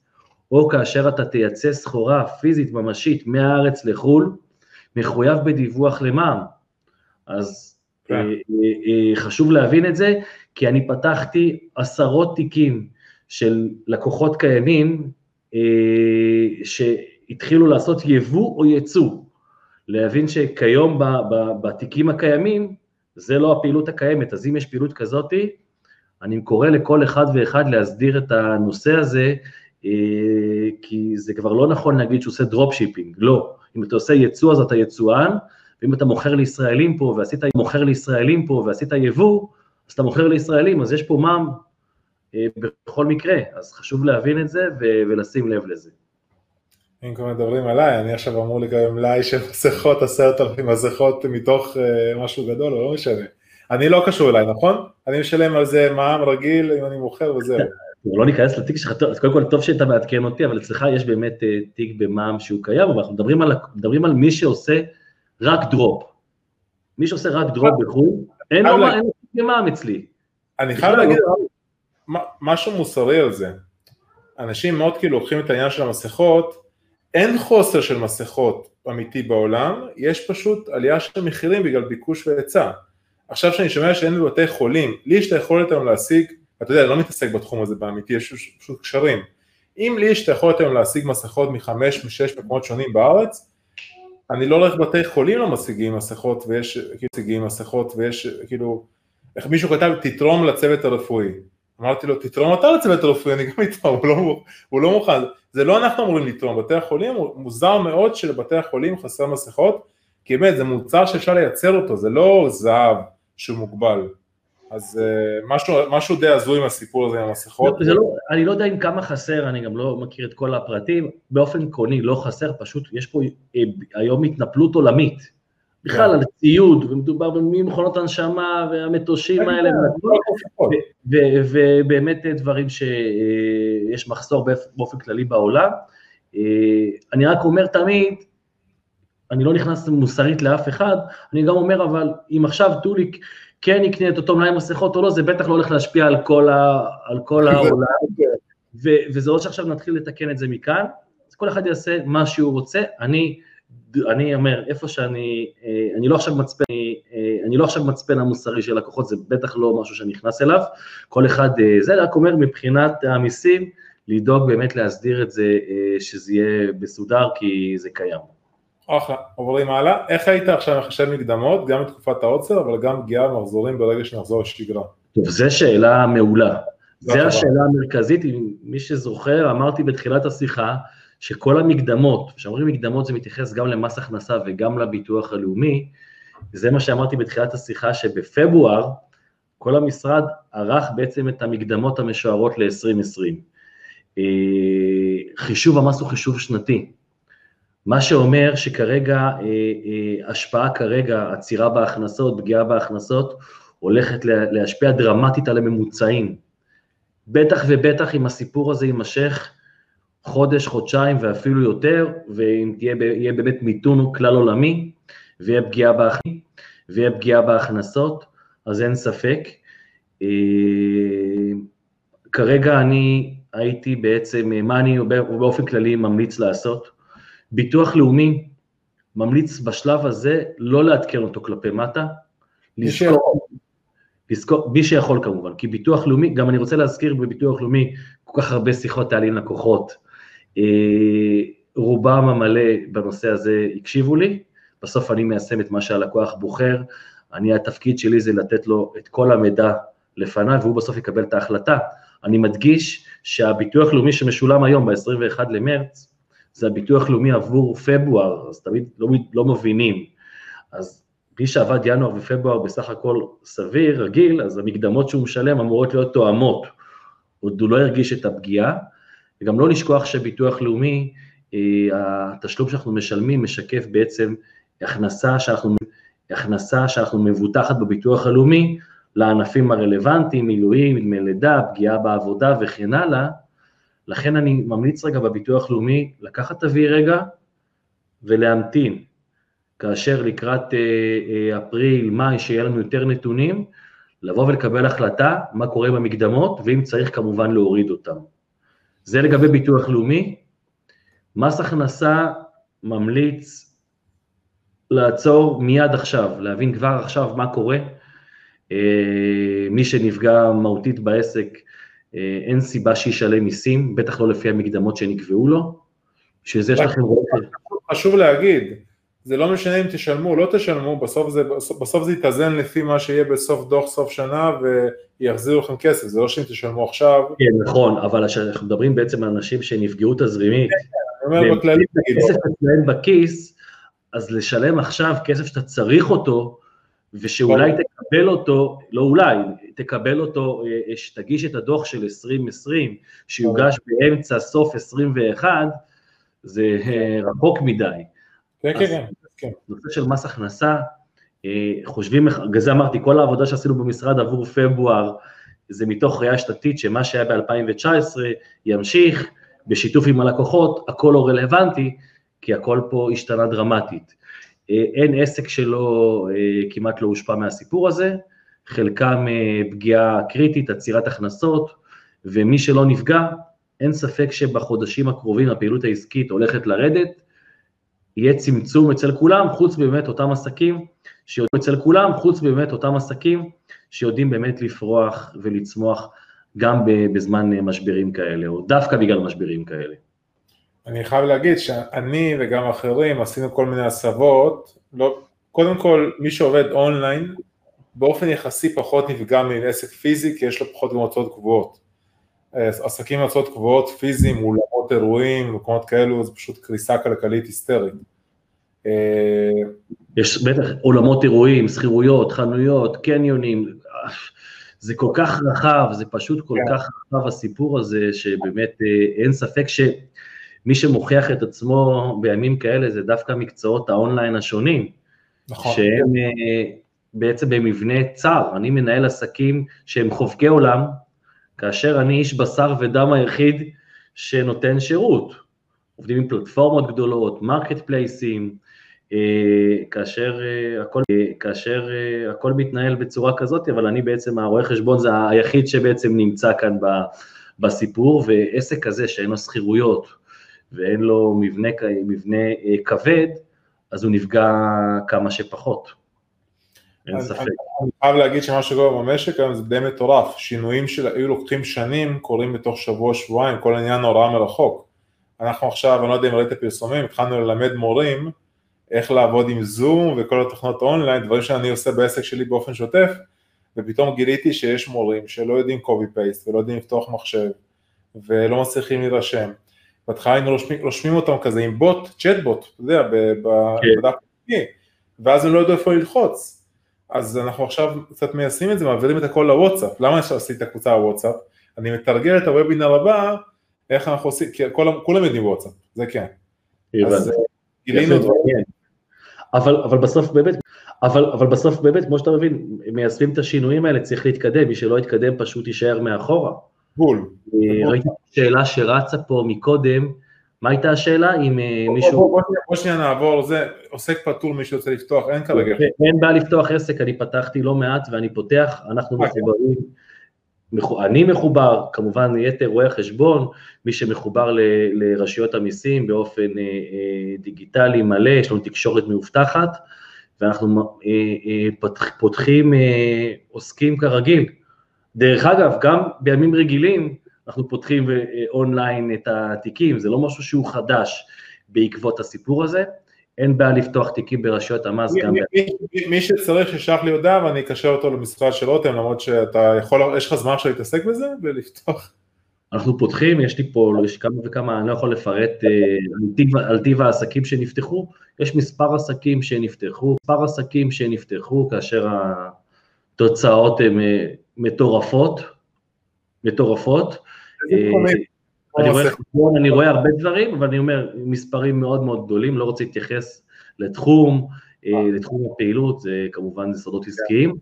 או כאשר אתה תייצא סחורה פיזית ממשית מהארץ לחו"ל, מחויב בדיווח למע"מ. אז כן. אה, אה, חשוב להבין את זה, כי אני פתחתי עשרות תיקים של לקוחות קיימים שהתחילו לעשות יבוא או ייצוא. להבין שכיום בתיקים הקיימים, זה לא הפעילות הקיימת, אז אם יש פעילות כזאתי, אני קורא לכל אחד ואחד להסדיר את הנושא הזה, אה, כי זה כבר לא נכון להגיד שהוא עושה drop shipping, לא. אם אתה עושה ייצוא אז אתה יצואן, ואם אתה מוכר לישראלים פה ועשית מוכר לישראלים פה ועשית יבוא, אז אתה מוכר לישראלים, אז יש פה מע"מ אה, בכל מקרה, אז חשוב להבין את זה ולשים לב לזה. אם כבר מדברים עליי, אני עכשיו אמור לקיים מלאי של מסכות, עשרת אלפים מסכות מתוך אה, משהו גדול, או לא משנה. אני לא קשור אליי, נכון? אני משלם על זה מע"מ רגיל אם אני מוכר וזהו. לא ניכנס לתיק שלך, אז קודם כל טוב שאתה מעדכן אותי, אבל אצלך יש באמת אה, תיק במע"מ שהוא קיים, אבל אנחנו מדברים על, מדברים על מי שעושה רק drop. מי שעושה רק drop בחו"ל, אין לו תיק במע"מ אצלי. אני חייב להגיד משהו מוסרי על זה. אנשים מאוד כאילו לוקחים את העניין של המסכות, אין חוסר של מסכות אמיתי בעולם, יש פשוט עלייה של מחירים בגלל ביקוש והיצע. עכשיו שאני שומע שאין בבתי חולים, לי יש את היכולת היום להשיג, אתה יודע, אני לא מתעסק בתחום הזה באמיתי, יש פשוט קשרים. אם לי יש את היכולת היום להשיג מסכות מחמש, משש מקומות שונים בארץ, אני לא הולך לבתי חולים לא משיגים מסכות ויש, כאילו, משיגים מסכות ויש, כאילו, איך מישהו כתב, תתרום לצוות הרפואי. אמרתי לו, תתרום אתה לצוות הרפואי, אני גם אתרום, הוא לא, הוא לא מוכן. זה לא אנחנו אמורים לתרום, בתי החולים, מוזר מאוד שלבתי החולים חסר מסכות, כי באמת זה מוצר שאפשר לייצר אותו, זה לא זהב שהוא מוגבל. אז uh, משהו, משהו די הזוי עם הסיפור הזה עם המסכות. לא, לא, אני לא יודע אם כמה חסר, אני גם לא מכיר את כל הפרטים, באופן עקרוני לא חסר, פשוט יש פה אה, היום התנפלות עולמית. בכלל כן. על ציוד, ומדובר במכונות הנשמה והמטושים כן, האלה, כן, ובאמת דברים שיש מחסור באופן כללי בעולם. אה, אני רק אומר תמיד, אני לא נכנס מוסרית לאף אחד, אני גם אומר, אבל אם עכשיו טוליק כן יקנה את אותו מלאי מסכות או לא, זה בטח לא הולך להשפיע על כל, ה, על כל העולם, וזה עוד שעכשיו נתחיל לתקן את זה מכאן, אז כל אחד יעשה מה שהוא רוצה, אני אני אומר, איפה שאני, אה, אני לא עכשיו מצפן, אה, אני לא עכשיו מצפן המוסרי של לקוחות, זה בטח לא משהו שאני נכנס אליו, כל אחד, אה, זה רק אומר מבחינת המיסים, לדאוג באמת להסדיר את זה, שזה יהיה מסודר, כי זה קיים. אחלה, עוברים הלאה. איך היית עכשיו מחשב מקדמות, גם בתקופת העוצר, אבל גם פגיעה במחזורים ברגע שנחזור לשגרה? טוב, זו שאלה מעולה. זו השאלה המרכזית, מי שזוכר, אמרתי בתחילת השיחה, שכל המקדמות, כשאומרים מקדמות זה מתייחס גם למס הכנסה וגם לביטוח הלאומי, זה מה שאמרתי בתחילת השיחה, שבפברואר כל המשרד ערך בעצם את המקדמות המשוערות ל-2020. אה, חישוב המס הוא חישוב שנתי, מה שאומר שכרגע, אה, אה, השפעה כרגע, עצירה בהכנסות, פגיעה בהכנסות, הולכת להשפיע דרמטית על הממוצעים. בטח ובטח אם הסיפור הזה יימשך חודש, חודשיים ואפילו יותר, ואם תהיה, יהיה באמת מיתון כלל עולמי, ויהיה פגיעה, בהכ... ויהיה פגיעה בהכנסות, אז אין ספק. אה, כרגע אני הייתי בעצם, מה אני באופן כללי ממליץ לעשות? ביטוח לאומי ממליץ בשלב הזה לא לעדכן אותו כלפי מטה, לזכור, לזכור, מי שיכול כמובן, כי ביטוח לאומי, גם אני רוצה להזכיר בביטוח לאומי, כל כך הרבה שיחות היה לי עם לקוחות, אה, רובם המלא בנושא הזה הקשיבו לי, בסוף אני מיישם את מה שהלקוח בוחר, אני, התפקיד שלי זה לתת לו את כל המידע לפניו והוא בסוף יקבל את ההחלטה. אני מדגיש שהביטוח לאומי שמשולם היום ב-21 למרץ, זה הביטוח לאומי עבור פברואר, אז תמיד לא, לא מבינים. אז מי שעבד ינואר ופברואר בסך הכל סביר, רגיל, אז המקדמות שהוא משלם אמורות להיות תואמות. עוד הוא לא הרגיש את הפגיעה, וגם לא לשכוח שביטוח לאומי, אה, התשלום שאנחנו משלמים משקף בעצם הכנסה שאנחנו, הכנסה שאנחנו מבוטחת בביטוח הלאומי לענפים הרלוונטיים, מילואים, דמי לידה, פגיעה בעבודה וכן הלאה, לכן אני ממליץ רגע בביטוח לאומי לקחת אוויר רגע ולהמתין. כאשר לקראת אפריל, מאי, שיהיה לנו יותר נתונים, לבוא ולקבל החלטה מה קורה במקדמות, ואם צריך כמובן להוריד אותם. זה לגבי ביטוח לאומי. מס הכנסה ממליץ לעצור מיד עכשיו, להבין כבר עכשיו מה קורה. אה, מי שנפגע מהותית בעסק, אה, אין סיבה שישלם מיסים, בטח לא לפי המקדמות שנקבעו לו. בשביל זה יש לכם רואה... חשוב להגיד, זה לא משנה אם תשלמו או לא תשלמו, בסוף זה, בסוף זה יתאזן לפי מה שיהיה בסוף דוח סוף שנה ויחזירו לכם כסף, זה לא שאם תשלמו עכשיו. כן, נכון, אבל אנחנו מדברים בעצם על אנשים שנפגעו תזרימית. כן, אני אומר בכללי, כסף אצלם בכיס, אז לשלם עכשיו כסף שאתה צריך אותו, ושאולי תקבל אותו, לא אולי, תקבל אותו, אה, שתגיש את הדוח של 2020, שיוגש באמצע סוף 21, זה אה, רחוק מדי. כן, כן, כן. נושא של מס הכנסה, אה, חושבים, בגלל זה אמרתי, כל העבודה שעשינו במשרד עבור פברואר, זה מתוך ראייה שנתית שמה שהיה ב-2019 ימשיך, בשיתוף עם הלקוחות, הכל לא רלוונטי, כי הכל פה השתנה דרמטית. אה, אין עסק שלא אה, כמעט לא הושפע מהסיפור הזה, חלקם פגיעה קריטית, עצירת הכנסות, ומי שלא נפגע, אין ספק שבחודשים הקרובים הפעילות העסקית הולכת לרדת, יהיה צמצום אצל כולם, חוץ באמת אותם עסקים שיודעים אצל כולם, חוץ באמת אותם עסקים שיודעים באמת לפרוח ולצמוח גם בזמן משברים כאלה, או דווקא בגלל משברים כאלה. אני חייב להגיד שאני וגם אחרים עשינו כל מיני הסבות, לא, קודם כל מי שעובד אונליין באופן יחסי פחות נפגע מעסק פיזי כי יש לו פחות גם הוצאות קבועות. עסקים עם הוצאות קבועות פיזיים, אולמות אירועים, מקומות כאלו, זה פשוט קריסה כלכלית היסטרית. אה, יש בטח עולמות אירועים, שכירויות, חנויות, קניונים, זה כל כך רחב, זה פשוט כל כן. כך רחב הסיפור הזה, שבאמת אה, אין ספק שמי שמוכיח את עצמו בימים כאלה זה דווקא מקצועות האונליין השונים, נכון. שהם אה, בעצם במבנה צר, אני מנהל עסקים שהם חובקי עולם, כאשר אני איש בשר ודם היחיד שנותן שירות. עובדים עם פלטפורמות גדולות, market placeים, אה, כאשר, אה, הכל, אה, כאשר הכל מתנהל בצורה כזאת, אבל אני בעצם, הרואה חשבון זה היחיד שבעצם נמצא כאן בסיפור, ועסק כזה שאין לו שכירויות ואין לו מבנה, מבנה כבד, אז הוא נפגע כמה שפחות. אין ספק. אני חייב להגיד שמה שקורה במשק היום זה די מטורף, שינויים שהיו לוקחים שנים קורים בתוך שבוע, שבועיים, כל העניין הוראה מרחוק. אנחנו עכשיו, אני לא יודע אם ראית פרסומים, התחלנו ללמד מורים איך לעבוד עם זום וכל התוכנות אונליין, דברים שאני עושה בעסק שלי באופן שוטף, ופתאום גיליתי שיש מורים שלא יודעים copy paste ולא יודעים לפתוח מחשב ולא מצליחים להירשם. בהתחלה היינו רושמים, רושמים אותם כזה עם בוט, צ'אט בוט, אתה יודע, בדף כן. ואז הם לא ידעו איפה ללחוץ. אז אנחנו עכשיו קצת מיישמים את זה, מעבירים את הכל לוואטסאפ. למה לעשות את הקבוצה בוואטסאפ? אני מתרגל את הוובינר הבא, איך אנחנו עושים, כי כולם יודעים וואטסאפ, זה כן. אז אה, גילינו דברים. אבל, אבל בסוף באמת, אבל, אבל בסוף באמת, כמו שאתה מבין, מיישמים את השינויים האלה, צריך להתקדם, מי שלא יתקדם פשוט יישאר מאחורה. בול. אה, ראיתי שאלה שרצה פה מקודם, מה הייתה השאלה? אם אה, מישהו... בוא שנייה נעבור, זה עוסק פטור מי שרוצה לפתוח, אין כרגע. אין בעיה לפתוח עסק, אני פתחתי לא מעט ואני פותח, אנחנו אוקיי. מחוברים, אני מחובר, כמובן יתר רואי החשבון, מי שמחובר לרשויות המיסים באופן אה, אה, דיגיטלי מלא, יש לנו תקשורת מאובטחת, ואנחנו פותחים, עוסקים כרגיל. דרך אגב, גם בימים רגילים, אנחנו פותחים אונליין את התיקים, זה לא משהו שהוא חדש בעקבות הסיפור הזה, אין בעיה לפתוח תיקים ברשויות המס גם... מי, מי, מי שצריך שישלח לי הודעה ואני אקשר אותו למשרד של רותם, למרות שאתה יכול, יש לך זמן עכשיו להתעסק בזה ולפתוח? אנחנו פותחים, יש לי פה, יש כמה וכמה, אני לא יכול לפרט אה, על טיב, העסקים שנפתחו, יש מספר עסקים שנפתחו, מספר עסקים שנפתחו כאשר התוצאות הן אה, מטורפות, מטורפות, אה, אני רואה, אני רואה הרבה דברים, אבל אני אומר, מספרים מאוד מאוד גדולים, לא רוצה להתייחס לתחום, אה, אה. לתחום הפעילות, זה כמובן סודות עסקיים,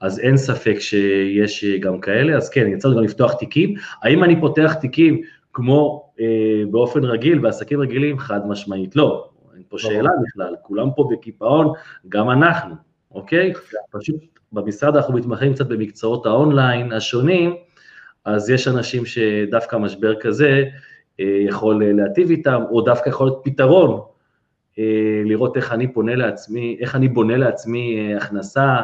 אז אין ספק שיש גם כאלה, אז כן, יצא גם לפתוח תיקים. האם אני פותח תיקים כמו באופן רגיל, בעסקים רגילים? חד משמעית לא. אין פה שאלה בכלל, כולם פה בקיפאון, גם אנחנו, אוקיי? פשוט במשרד אנחנו מתמחים קצת במקצועות האונליין השונים, אז יש אנשים שדווקא משבר כזה אה, יכול להטיב איתם, או דווקא יכול להיות פתרון, אה, לראות איך אני פונה לעצמי, איך אני בונה לעצמי הכנסה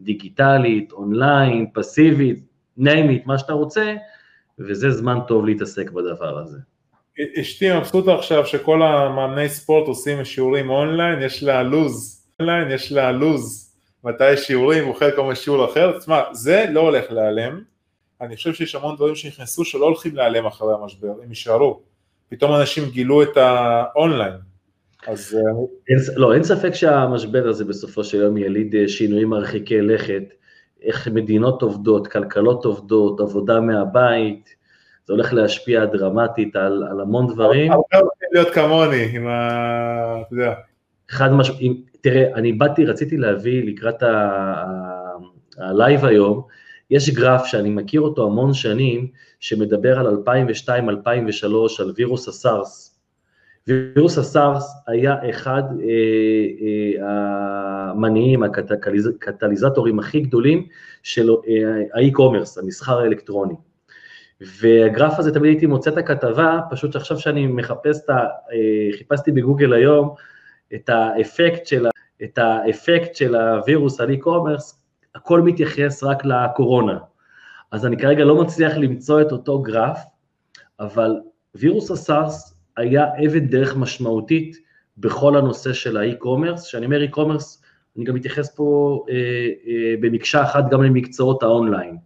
דיגיטלית, אונליין, פסיבית, name it, מה שאתה רוצה, וזה זמן טוב להתעסק בדבר הזה. אשתי מבסוטה עכשיו שכל המאמני ספורט עושים שיעורים אונליין, יש לה לוז, אונליין יש לה לוז, מתי יש שיעורים, אוכל כל מיני שיעור אחר, תשמע, זה לא הולך להיעלם, אני חושב שיש המון דברים שנכנסו שלא הולכים להיעלם אחרי המשבר, הם יישארו, פתאום אנשים גילו את האונליין, אז... אה, אין, לא, אין ספק שהמשבר הזה בסופו של יום יליד אה, שינויים מרחיקי לכת, איך מדינות עובדות, כלכלות עובדות, עבודה מהבית, זה הולך להשפיע דרמטית על, על המון דברים. הרבה הולכים להיות כמוני, עם ה... אתה יודע. חד משמעית, תראה, אני באתי, רציתי להביא לקראת ה live היום, יש גרף שאני מכיר אותו המון שנים, שמדבר על 2002-2003, על וירוס הסארס. וירוס הסארס היה אחד אה, אה, המניעים, הקטליזטורים הכי גדולים של אה, ה e-commerce, המסחר האלקטרוני. והגרף הזה תמיד הייתי מוצא את הכתבה, פשוט עכשיו שאני מחפש את ה... אה, חיפשתי בגוגל היום את האפקט של, את האפקט של הווירוס על e-commerce, הכל מתייחס רק לקורונה. אז אני כרגע לא מצליח למצוא את אותו גרף, אבל וירוס הסארס היה אבן דרך משמעותית בכל הנושא של ה e-commerce, כשאני אומר e-commerce, אני גם מתייחס פה אה, אה, במקשה אחת גם למקצועות האונליין.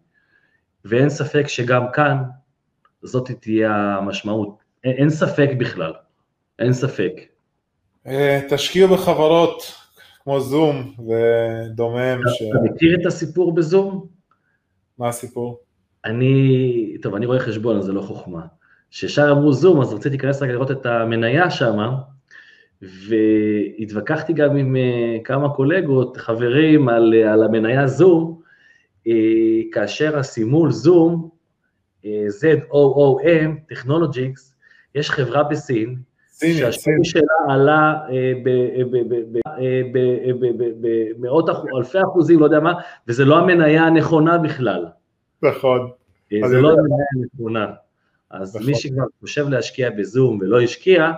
ואין ספק שגם כאן זאת תהיה המשמעות. אין, אין ספק בכלל, אין ספק. אה, תשקיעו בחברות כמו זום ודומם. אתה ש... מכיר את הסיפור בזום? מה הסיפור? אני, טוב, אני רואה חשבון, אז זה לא חוכמה. ששאר אמרו זום, אז רציתי להיכנס רק לראות את המניה שם, והתווכחתי גם עם אה, כמה קולגות, חברים, על, על המניה זום, אה, כאשר הסימול זום, אה, ZOOM, Technologies, יש חברה בסין, שהשווי שלה עלה במאות אלפי אחוזים, לא יודע מה, וזה לא המניה הנכונה בכלל. נכון. זה לא המניה הנכונה. אז מי שכבר חושב להשקיע בזום ולא השקיע,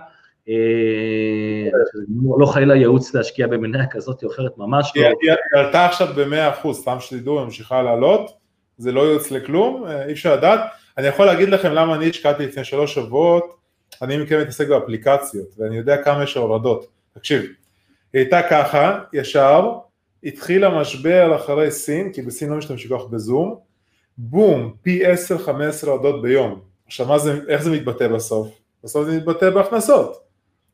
לא חלילה ייעוץ להשקיע במניה כזאת או אחרת, ממש לא. היא עלתה עכשיו ב-100%, סתם שתדעו, היא ממשיכה לעלות, זה לא ייעוץ לכלום, אי אפשר לדעת. אני יכול להגיד לכם למה אני השקעתי לפני שלוש שבועות, אני מכיר מתעסק באפליקציות, ואני יודע כמה יש הורדות. תקשיב, היא הייתה ככה, ישר, התחיל המשבר אחרי סין, כי בסין לא משתמשים כך בזום, בום, פי 10-15 הורדות ביום. עכשיו זה, איך זה מתבטא בסוף? בסוף זה מתבטא בהכנסות.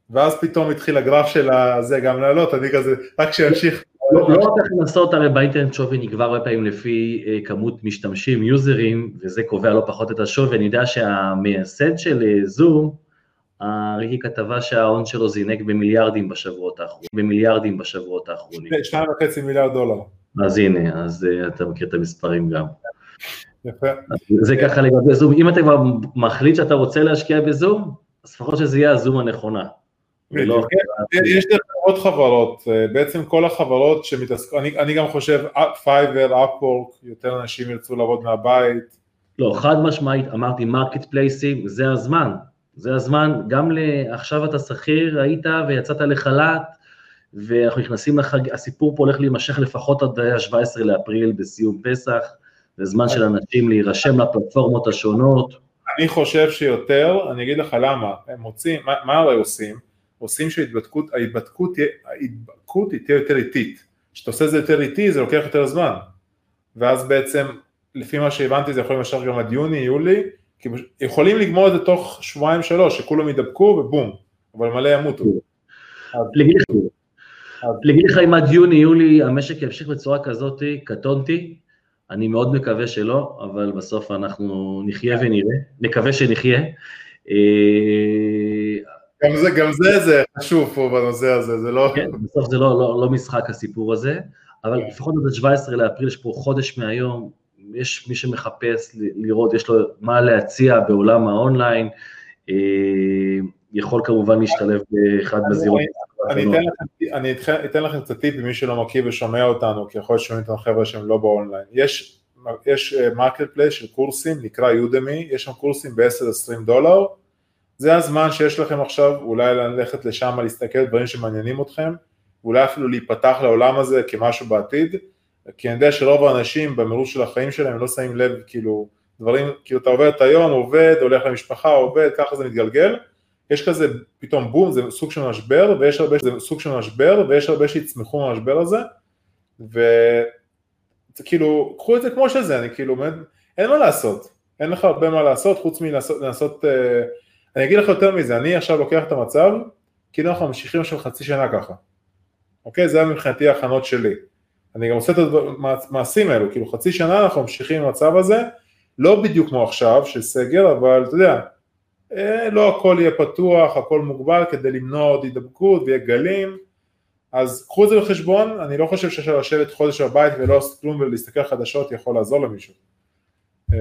ואז פתאום התחיל הגרף של הזה גם לעלות, אני כזה, רק שימשיך. לא, לא רק הכנסות, הרי באינטרנט שווי נקבע הרבה פעמים לפי אה, כמות משתמשים, יוזרים, וזה קובע לא פחות את השווי. אני יודע שהמייסד של אה, זום, ראיתי כתבה שההון שלו זינק במיליארדים בשבועות האחרונים, במיליארדים בשבועות האחרונים. שניים וחצי מיליארד דולר. אז הנה, אז אה, אתה מכיר את המספרים גם. יפה. זה ככה לגבי זום, אם אתה כבר מחליט שאתה רוצה להשקיע בזום, אז לפחות שזה יהיה הזום הנכונה. יש לך עוד חברות, אה, בעצם כל החברות שמתעסקות, אני, אני גם חושב Fiverr, Upwork, יותר אנשים ירצו לעבוד מהבית. לא, חד משמעית, אמרתי marketplace ים, זה הזמן, זה הזמן, גם עכשיו אתה שכיר, היית ויצאת לחל"ת, ואנחנו נכנסים לחג, הסיפור פה הולך להימשך לפחות עד ה-17 לאפריל בסיום פסח, זה זמן של אנשים להירשם לפלטפורמות השונות. אני חושב שיותר, אני אגיד לך למה, הם מוצאים, מה, מה הרי עושים? עושים שההתבדקות תהיה יותר איטית. כשאתה עושה את זה יותר איטי זה לוקח יותר זמן. ואז בעצם, לפי מה שהבנתי זה יכול להימשך גם עד יוני, יולי, כי יכולים לגמור את זה תוך שבועיים שלוש, שכולם ידבקו ובום, אבל מלא ימותו. להגיד לך אם עד יוני, יולי המשק ימשיך בצורה כזאת, קטונתי, אני מאוד מקווה שלא, אבל בסוף אנחנו נחיה ונראה, נקווה שנחיה. אה, גם זה, גם זה, זה חשוב פה בנושא הזה, זה לא... כן, בסוף זה לא, לא, לא משחק הסיפור הזה, אבל כן. לפחות עד 17 לאפריל, יש פה חודש מהיום, יש מי שמחפש לראות, יש לו מה להציע בעולם האונליין, אה, יכול כמובן להשתלב באחד בזירות. אני אתן לכם קצת טיפ למי שלא מכיר ושומע אותנו, כי יכול להיות שומעים אותנו חבר'ה שהם לא באונליין. יש יש market אה, place של קורסים, נקרא Udemy, יש שם קורסים ב-10-20 דולר, זה הזמן שיש לכם עכשיו אולי ללכת לשם, להסתכל על דברים שמעניינים אתכם, ואולי אפילו להיפתח לעולם הזה כמשהו בעתיד, כי אני יודע שרוב האנשים במרוץ של החיים שלהם לא שמים לב, כאילו, דברים, כאילו אתה עובר את היום, עובד, הולך למשפחה, עובד, ככה זה מתגלגל, יש כזה פתאום בום, זה סוג של משבר, ויש הרבה, זה סוג של משבר, ויש הרבה שיצמחו מהמשבר הזה, ו... זה כאילו, קחו את זה כמו שזה, אני כאילו, אין מה לעשות, אין לך הרבה מה לעשות חוץ מלעשות, לנסות, אה, אני אגיד לך יותר מזה, אני עכשיו לוקח את המצב, כאילו אנחנו ממשיכים עכשיו חצי שנה ככה, אוקיי? זה היה מבחינתי ההכנות שלי. אני גם עושה את המעשים האלו, כאילו חצי שנה אנחנו ממשיכים עם המצב הזה, לא בדיוק כמו עכשיו של סגר, אבל אתה יודע, אה, לא הכל יהיה פתוח, הכל מוגבל כדי למנוע עוד הידבקות ויהיה גלים, אז קחו את זה בחשבון, אני לא חושב שאפשר לשבת חודש בבית ולא לעשות כלום ולהסתכל חדשות יכול לעזור למישהו. אה,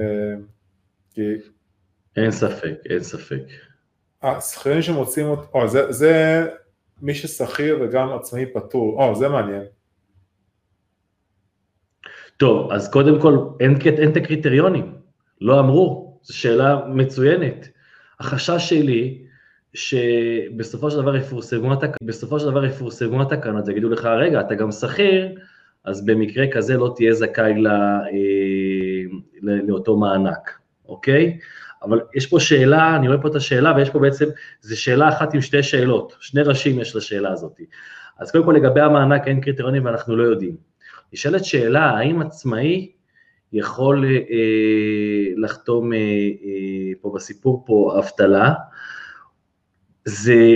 כי... אין ספק, אין ספק. השכירים שמוצאים אותו, או, זה, זה מי ששכיר וגם עצמאי פטור, או, זה מעניין. טוב, אז קודם כל, אין, אין את הקריטריונים, לא אמרו, זו שאלה מצוינת. החשש שלי שבסופו של דבר יפורסמו, התק... בסופו של דבר יפורסמו התקנות, יגידו לך, רגע, אתה גם שכיר, אז במקרה כזה לא תהיה זכאי לא, לאותו מענק, אוקיי? אבל יש פה שאלה, אני רואה פה את השאלה, ויש פה בעצם, זו שאלה אחת עם שתי שאלות, שני ראשים יש לשאלה הזאת. אז קודם כל לגבי המענק אין קריטריונים ואנחנו לא יודעים. נשאלת שאלה, האם עצמאי יכול אה, לחתום אה, אה, פה בסיפור פה אבטלה, זה,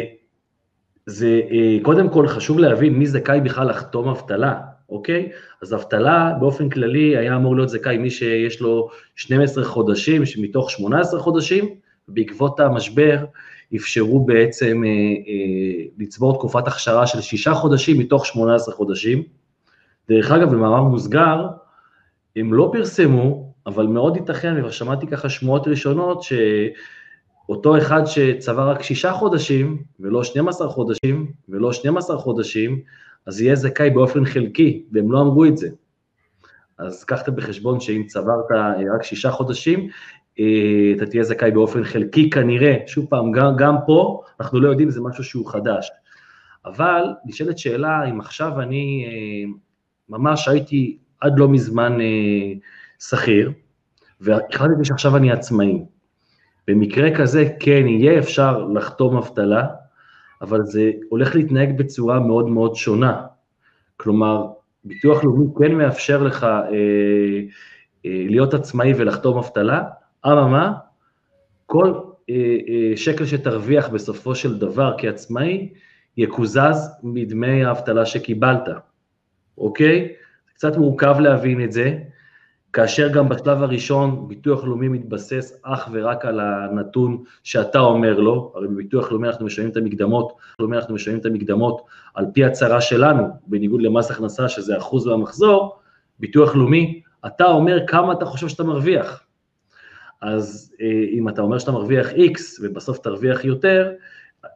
זה אה, קודם כל חשוב להבין מי זכאי בכלל לחתום אבטלה, אוקיי? אז אבטלה באופן כללי היה אמור להיות זכאי מי שיש לו 12 חודשים מתוך 18 חודשים, בעקבות המשבר אפשרו בעצם אה, אה, לצבור תקופת הכשרה של שישה חודשים מתוך 18 חודשים. דרך אגב, במאמר מוסגר, הם לא פרסמו, אבל מאוד ייתכן, וכבר שמעתי ככה שמועות ראשונות, ש... אותו אחד שצבר רק שישה חודשים, ולא 12 חודשים, ולא 12 חודשים, אז יהיה זכאי באופן חלקי, והם לא אמרו את זה. אז קחת בחשבון שאם צברת אה, רק שישה חודשים, אה, אתה תהיה זכאי באופן חלקי כנראה, שוב פעם, גם, גם פה אנחנו לא יודעים, זה משהו שהוא חדש. אבל נשאלת שאלה, אם עכשיו אני אה, ממש הייתי עד לא מזמן שכיר, והחלטתי שעכשיו אני עצמאי, במקרה כזה כן יהיה אפשר לחתום אבטלה, אבל זה הולך להתנהג בצורה מאוד מאוד שונה. כלומר, ביטוח לאומי כן מאפשר לך אה, אה, להיות עצמאי ולחתום אבטלה, אממה, כל אה, אה, שקל שתרוויח בסופו של דבר כעצמאי, יקוזז מדמי האבטלה שקיבלת, אוקיי? קצת מורכב להבין את זה, כאשר גם בשלב הראשון ביטוח לאומי מתבסס אך ורק על הנתון שאתה אומר לו, הרי בביטוח לאומי אנחנו משלמים את המקדמות, לאומי אנחנו משלמים את המקדמות על פי הצהרה שלנו, בניגוד למס הכנסה שזה אחוז מהמחזור, ביטוח לאומי, אתה אומר כמה אתה חושב שאתה מרוויח. אז אה, אם אתה אומר שאתה מרוויח X ובסוף תרוויח יותר,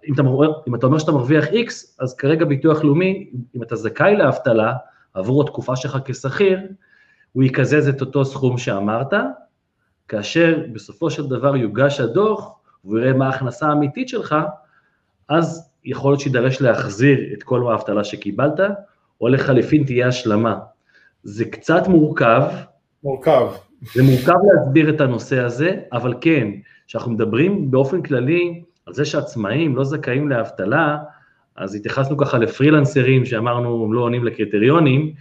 אם אתה, אם אתה אומר שאתה מרוויח X, אז כרגע ביטוח לאומי, אם אתה זכאי לאבטלה עבור התקופה שלך כשכיר, הוא יקזז את אותו סכום שאמרת, כאשר בסופו של דבר יוגש הדוח והוא יראה מה ההכנסה האמיתית שלך, אז יכול להיות שידרש להחזיר את כל האבטלה שקיבלת, או לחליפין תהיה השלמה. זה קצת מורכב. מורכב. זה מורכב להסביר את הנושא הזה, אבל כן, כשאנחנו מדברים באופן כללי על זה שעצמאים לא זכאים לאבטלה, אז התייחסנו ככה לפרילנסרים שאמרנו הם לא עונים לקריטריונים,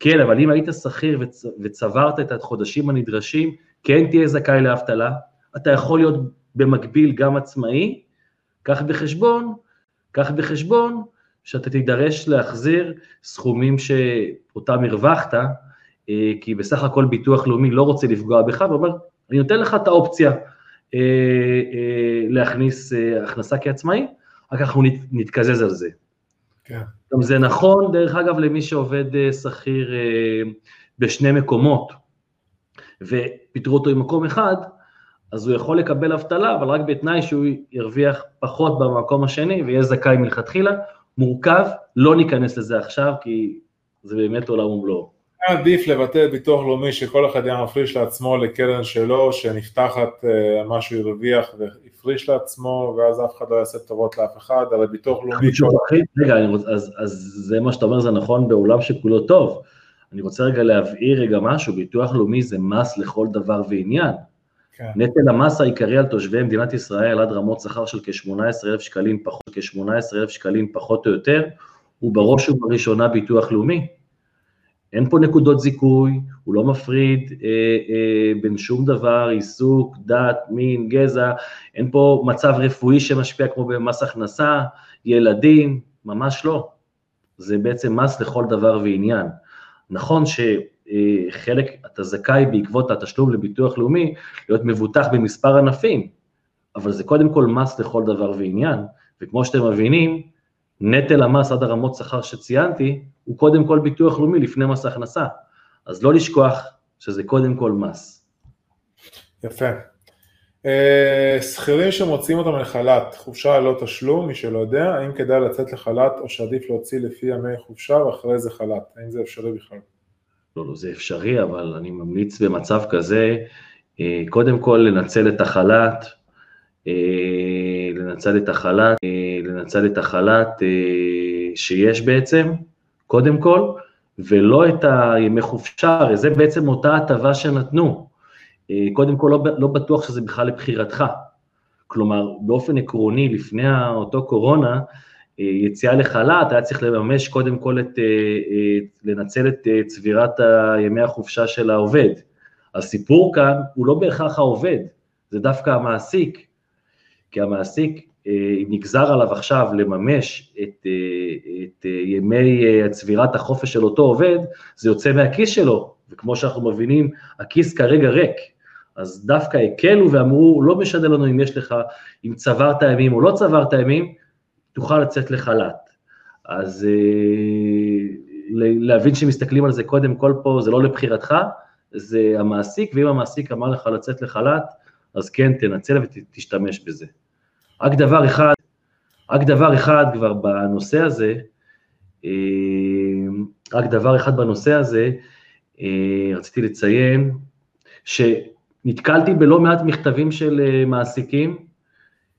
כן, אבל אם היית שכיר וצ... וצברת את החודשים הנדרשים, כן תהיה זכאי לאבטלה, אתה יכול להיות במקביל גם עצמאי, קח בחשבון, קח בחשבון שאתה תידרש להחזיר סכומים שאותם הרווחת, אה, כי בסך הכל ביטוח לאומי לא רוצה לפגוע בך, ואומר, אני נותן לך את האופציה אה, אה, להכניס הכנסה כעצמאי, רק אנחנו נתקזז על זה. כן. גם זה נכון, דרך אגב, למי שעובד אה, שכיר אה, בשני מקומות, ופיטרו אותו עם מקום אחד, אז הוא יכול לקבל אבטלה, אבל רק בתנאי שהוא ירוויח פחות במקום השני ויהיה זכאי מלכתחילה. מורכב, לא ניכנס לזה עכשיו, כי זה באמת עולם ומלואו. עדיף לבטל ביטוח לאומי שכל אחד היה מפריש לעצמו לקרן שלו, שנפתחת אה, מה שהוא הרוויח והפריש לעצמו, ואז אף אחד לא יעשה טובות לאף אחד, אבל ביטוח לאומי... רגע, אז, אז זה מה שאתה אומר, זה נכון בעולם שכולו טוב. אני רוצה רגע להבהיר רגע משהו, ביטוח לאומי זה מס לכל דבר ועניין. כן. נטל המס העיקרי על תושבי מדינת ישראל עד רמות שכר של כ-18,000 שקלים פחות, כ-18,000 שקלים פחות או יותר, הוא בראש ובראשונה ביטוח לאומי. אין פה נקודות זיכוי, הוא לא מפריד אה, אה, בין שום דבר, עיסוק, דת, מין, גזע, אין פה מצב רפואי שמשפיע כמו במס הכנסה, ילדים, ממש לא. זה בעצם מס לכל דבר ועניין. נכון שחלק, אתה זכאי בעקבות התשלום לביטוח לאומי להיות מבוטח במספר ענפים, אבל זה קודם כל מס לכל דבר ועניין, וכמו שאתם מבינים, נטל המס עד הרמות שכר שציינתי, הוא קודם כל ביטוח לאומי לפני מס הכנסה. אז לא לשכוח שזה קודם כל מס. יפה. אה, שכירים שמוציאים אותם לחל"ת, חופשה ללא תשלום, מי שלא יודע, האם כדאי לצאת לחל"ת או שעדיף להוציא לפי ימי חופשה ואחרי זה חל"ת, האם זה אפשרי בכלל? לא, לא, זה אפשרי, אבל אני ממליץ במצב כזה, אה, קודם כל לנצל את החל"ת, לנצל את החל"ת, לנצל את החל"ת שיש בעצם, קודם כל, ולא את הימי חופשה, הרי זה בעצם אותה הטבה שנתנו. אה, קודם כל, לא, לא בטוח שזה בכלל לבחירתך. כלומר, באופן עקרוני, לפני אותו קורונה, אה, יציאה לחל"ת, היה צריך לממש קודם כל את, אה, לנצל את צבירת ימי החופשה של העובד. הסיפור כאן הוא לא בהכרח העובד, זה דווקא המעסיק, כי המעסיק אה, נגזר עליו עכשיו לממש את, אה, את אה, ימי צבירת החופש של אותו עובד, זה יוצא מהכיס שלו, וכמו שאנחנו מבינים, הכיס כרגע ריק. אז דווקא הקלו ואמרו, לא משנה לנו אם יש לך, אם צברת ימים או לא צברת ימים, תוכל לצאת לחל"ת. אז להבין שמסתכלים על זה קודם כל פה, זה לא לבחירתך, זה המעסיק, ואם המעסיק אמר לך לצאת לחל"ת, אז כן, תנצל ותשתמש בזה. רק דבר אחד, רק דבר אחד כבר בנושא הזה, אה, רק דבר אחד בנושא הזה, אה, רציתי לציין, שנתקלתי בלא מעט מכתבים של אה, מעסיקים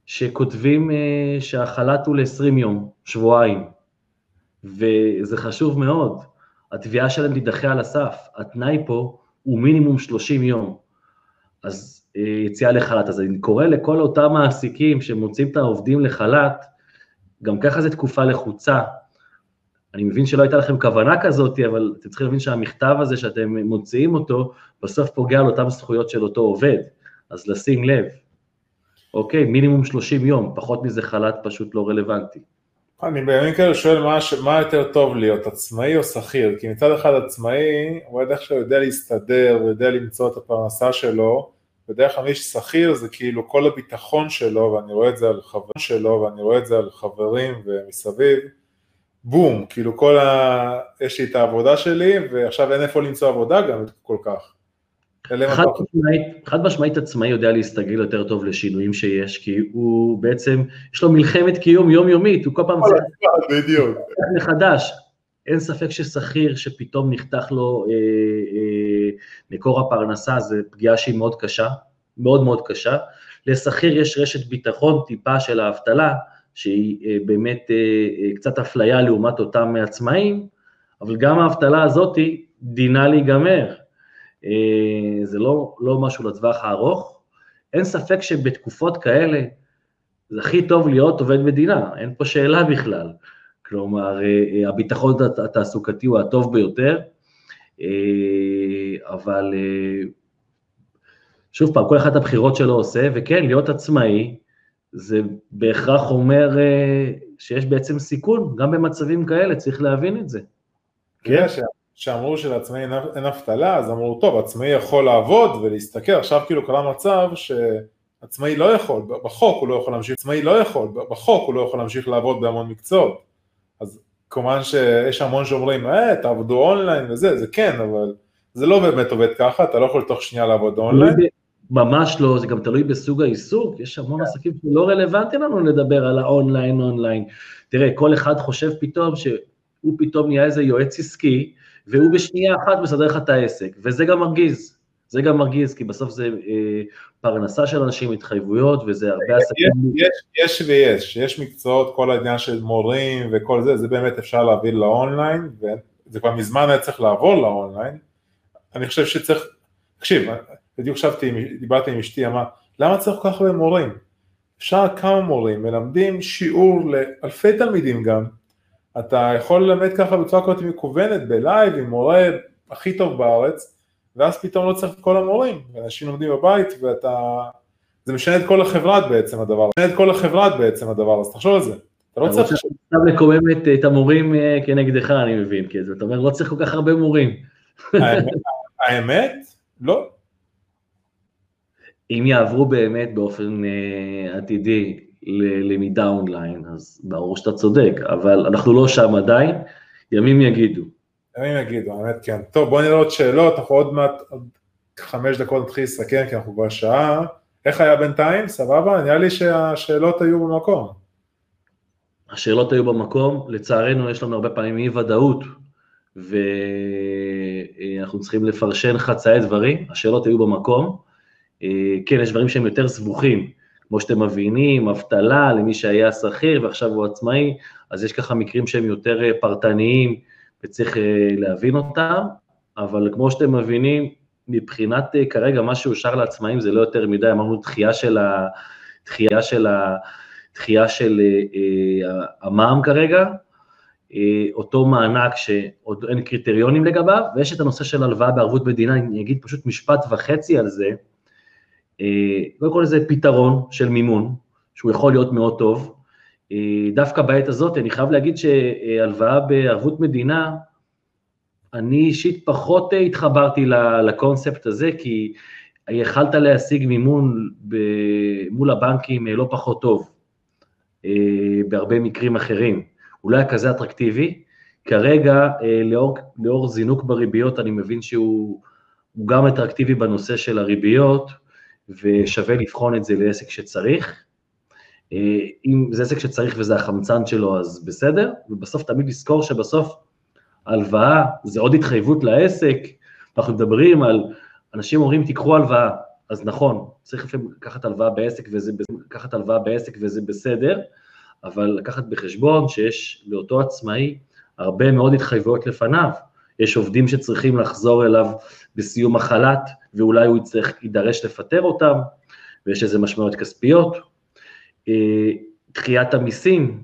שכותבים שהחל"ת הוא ל-20 יום, שבועיים, וזה חשוב מאוד, התביעה שלהם תידחה על הסף, התנאי פה הוא מינימום 30 יום, אז יציאה לחל"ת. אז אני קורא לכל אותם מעסיקים שמוצאים את העובדים לחל"ת, גם ככה זו תקופה לחוצה. אני מבין שלא הייתה לכם כוונה כזאת, אבל אתם צריכים להבין שהמכתב הזה שאתם מוציאים אותו, בסוף פוגע על אותן זכויות של אותו עובד, אז לשים לב. אוקיי, מינימום 30 יום, פחות מזה חל"ת פשוט לא רלוונטי. אני בימים כאלה שואל מה, מה יותר טוב להיות, עצמאי או שכיר? כי מצד אחד עצמאי, הוא יודע שהוא יודע להסתדר, הוא יודע למצוא את הפרנסה שלו, בדרך כלל מי ששכיר זה כאילו כל הביטחון שלו, ואני רואה את זה על חברים שלו, ואני רואה את זה על חברים ומסביב, בום, כאילו כל ה... יש לי את העבודה שלי, ועכשיו אין איפה למצוא עבודה גם כל כך. חד משמעית, חד משמעית עצמאי יודע להסתגל יותר טוב לשינויים שיש, כי הוא בעצם, יש לו מלחמת קיום יומיומית, הוא כל פעם צריך... בדיוק. מחדש. אין ספק ששכיר שפתאום נחתך לו אה, אה, מקור הפרנסה זה פגיעה שהיא מאוד קשה, מאוד מאוד קשה. לשכיר יש רשת ביטחון טיפה של האבטלה, שהיא אה, באמת אה, אה, קצת אפליה לעומת אותם עצמאים, אבל גם האבטלה הזאת דינה להיגמר. זה לא, לא משהו לטווח הארוך. אין ספק שבתקופות כאלה זה הכי טוב להיות עובד מדינה, אין פה שאלה בכלל. כלומר, הביטחון התעסוקתי הוא הטוב ביותר, אבל שוב פעם, כל אחד הבחירות שלו עושה, וכן, להיות עצמאי, זה בהכרח אומר שיש בעצם סיכון, גם במצבים כאלה, צריך להבין את זה. כן, שאמרו שלעצמאי אין אבטלה, אז אמרו, טוב, עצמאי יכול לעבוד ולהסתכל, עכשיו כאילו קרה מצב שעצמאי לא יכול, בחוק הוא לא יכול להמשיך, עצמאי לא יכול, בחוק הוא לא יכול להמשיך לעבוד בהמון מקצועות. כמובן שיש המון שאומרים, אה, תעבדו אונליין וזה, זה כן, אבל זה לא באמת עובד ככה, אתה לא יכול תוך שנייה לעבוד אונליין. ממש לא, זה גם תלוי בסוג העיסוק, יש המון כן. עסקים שלא רלוונטי לנו לדבר על האונליין אונליין. תראה, כל אחד חושב פתאום שהוא פתאום נהיה איזה יועץ עסקי, והוא בשנייה אחת מסדר לך את העסק, וזה גם מרגיז. זה גם מרגיז, כי בסוף זה אה, פרנסה של אנשים, התחייבויות, וזה הרבה עסקים. יש, יש, יש ויש, יש מקצועות, כל העניין של מורים וכל זה, זה באמת אפשר להעביר לאונליין, וזה כבר מזמן היה צריך לעבור לאונליין. אני חושב שצריך, תקשיב, בדיוק חשבתי, דיברתי עם אשתי, אמרה, למה צריך כל כך הרבה מורים? אפשר כמה מורים, מלמדים שיעור לאלפי תלמידים גם, אתה יכול ללמד ככה בצורה כזאת מקוונת, בלייב, עם מורה הכי טוב בארץ, ואז פתאום לא צריך את כל המורים, ואנשים לומדים בבית, ואתה... זה משנה את כל החברה בעצם הדבר, משנה את כל החברה בעצם הדבר, אז תחשוב על זה. אתה לא צריך... אתה רוצה לקומם את המורים אה, כנגדך, אני מבין, כי אתה אומר, לא צריך כל כך הרבה מורים. האמת? לא. אם יעברו באמת באופן uh, עתידי ללמידה אונליין, אז ברור שאתה צודק, אבל אנחנו לא שם עדיין, ימים יגידו. ימים יגידו, האמת כן. טוב, בוא נראה עוד שאלות, אנחנו עוד מעט, עוד חמש דקות נתחיל לסכם, כי אנחנו כבר שעה. איך היה בינתיים? סבבה? נראה לי שהשאלות היו במקום. השאלות היו במקום, לצערנו יש לנו הרבה פעמים אי ודאות, ואנחנו צריכים לפרשן חצאי דברים, השאלות היו במקום. אה, כן, יש דברים שהם יותר סבוכים, כמו שאתם מבינים, אבטלה למי שהיה שכיר ועכשיו הוא עצמאי, אז יש ככה מקרים שהם יותר אה, פרטניים וצריך אה, להבין אותם, אבל כמו שאתם מבינים, מבחינת כרגע מה שאושר לעצמאים זה לא יותר מדי, אמרנו דחייה של ה... דחייה של ה... דחייה של המע"מ כרגע, אותו מענק שעוד אין קריטריונים לגביו, ויש את הנושא של הלוואה בערבות מדינה, אני אגיד פשוט משפט וחצי על זה, אה, קודם כל זה פתרון של מימון, שהוא יכול להיות מאוד טוב. אה, דווקא בעת הזאת, אני חייב להגיד שהלוואה בערבות מדינה, אני אישית פחות התחברתי לקונספט הזה, כי יכלת להשיג מימון מול הבנקים לא פחות טוב, אה, בהרבה מקרים אחרים. הוא לא היה כזה אטרקטיבי. כרגע, לאור, לאור זינוק בריביות, אני מבין שהוא גם אטרקטיבי בנושא של הריביות, ושווה לבחון את זה לעסק שצריך. אה, אם זה עסק שצריך וזה החמצן שלו, אז בסדר, ובסוף תמיד לזכור שבסוף הלוואה זה עוד התחייבות לעסק, אנחנו מדברים על, אנשים אומרים תיקחו הלוואה, אז נכון, צריך לפעמים לקחת הלוואה בעסק וזה, לקחת הלוואה בעסק וזה בסדר, אבל לקחת בחשבון שיש לאותו עצמאי הרבה מאוד התחייבויות לפניו, יש עובדים שצריכים לחזור אליו בסיום החל"ת, ואולי הוא יצטרך, יידרש לפטר אותם, ויש איזה משמעויות כספיות. אה, דחיית המיסים,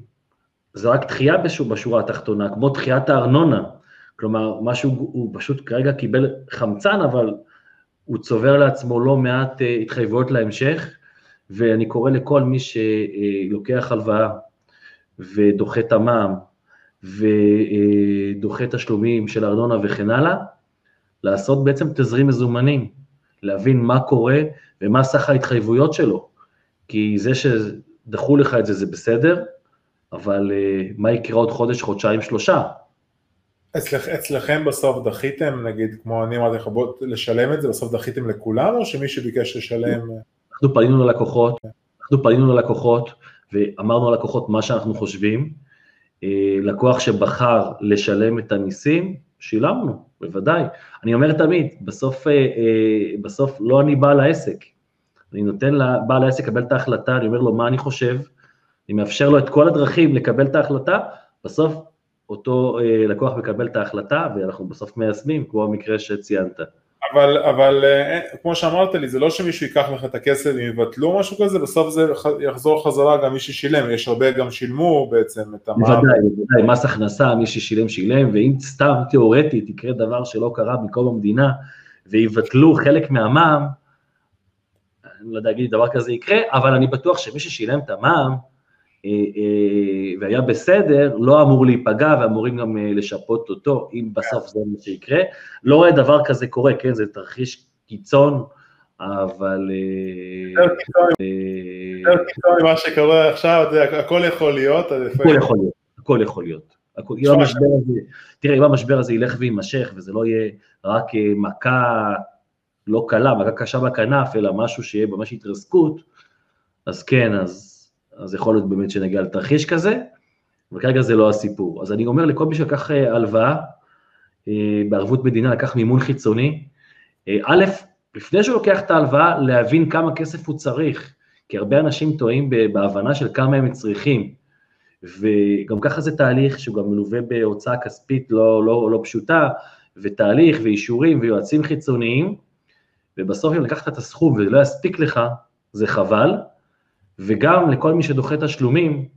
זה רק דחייה בשורה התחתונה, כמו דחיית הארנונה. כלומר, משהו, הוא פשוט כרגע קיבל חמצן, אבל הוא צובר לעצמו לא מעט אה, התחייבויות להמשך, ואני קורא לכל מי שלוקח הלוואה ודוחה את המע"מ ודוחה תשלומים של ארנונה וכן הלאה, לעשות בעצם תזרים מזומנים, להבין מה קורה ומה סך ההתחייבויות שלו, כי זה שדחו לך את זה זה בסדר, אבל uh, מה יקרה עוד חודש, חודשיים, שלושה? אצלכ, אצלכם בסוף דחיתם, נגיד, כמו אני אמרתי לך, בוא לשלם את זה, בסוף דחיתם לכולם, או שמי שביקש לשלם... אנחנו פנינו ללקוחות, אנחנו פנינו ללקוחות, ואמרנו ללקוחות מה שאנחנו חושבים, אה, לקוח שבחר לשלם את המיסים, שילמנו, בוודאי. אני אומר תמיד, בסוף, אה, אה, בסוף לא אני בעל העסק. אני נותן לבעל העסק לקבל את ההחלטה, אני אומר לו מה אני חושב, אני מאפשר לו את כל הדרכים לקבל את ההחלטה, בסוף אותו לקוח מקבל את ההחלטה ואנחנו בסוף מיישמים, כמו המקרה שציינת. אבל, אבל אה, כמו שאמרת לי, זה לא שמישהו ייקח לך את הכסף אם יבטלו משהו כזה, בסוף זה יחזור חזרה גם מי ששילם, יש הרבה גם שילמו בעצם את המע"מ. בוודאי, בוודאי, מס הכנסה, מי ששילם שילם, ואם סתם תיאורטית יקרה דבר שלא קרה מקום המדינה, ויבטלו חלק מהמע"מ, לא יודע להגיד דבר כזה יקרה, אבל אני בטוח שמי ששילם את המע"מ, אה, אה, והיה בסדר, לא אמור להיפגע ואמורים גם אה, לשפות אותו, אם בסוף זה מה שיקרה. לא רואה דבר כזה קורה, כן, זה תרחיש קיצון, אבל... יותר קיצון ממה שקורה עכשיו, הכל יכול להיות. הכל יכול להיות, הכל יכול להיות. אם המשבר הזה, תראה, אם המשבר הזה ילך ויימשך, וזה לא יהיה רק מכה לא קלה, מכה קשה בכנף, אלא משהו שיהיה ממש התרסקות, אז כן, אז, אז יכול להיות באמת שנגיע לתרחיש כזה, וכרגע זה לא הסיפור. אז אני אומר לכל מי שלקח אה, הלוואה, אה, בערבות מדינה, לקח מימון חיצוני, אה, א', לפני שהוא לוקח את ההלוואה, להבין כמה כסף הוא צריך, כי הרבה אנשים טועים בהבנה של כמה הם צריכים, וגם ככה זה תהליך שהוא גם מלווה בהוצאה כספית לא, לא, לא פשוטה, ותהליך ואישורים ויועצים חיצוניים, ובסוף אם לקחת את הסכום ולא יספיק לך, זה חבל, וגם לכל מי שדוחה תשלומים,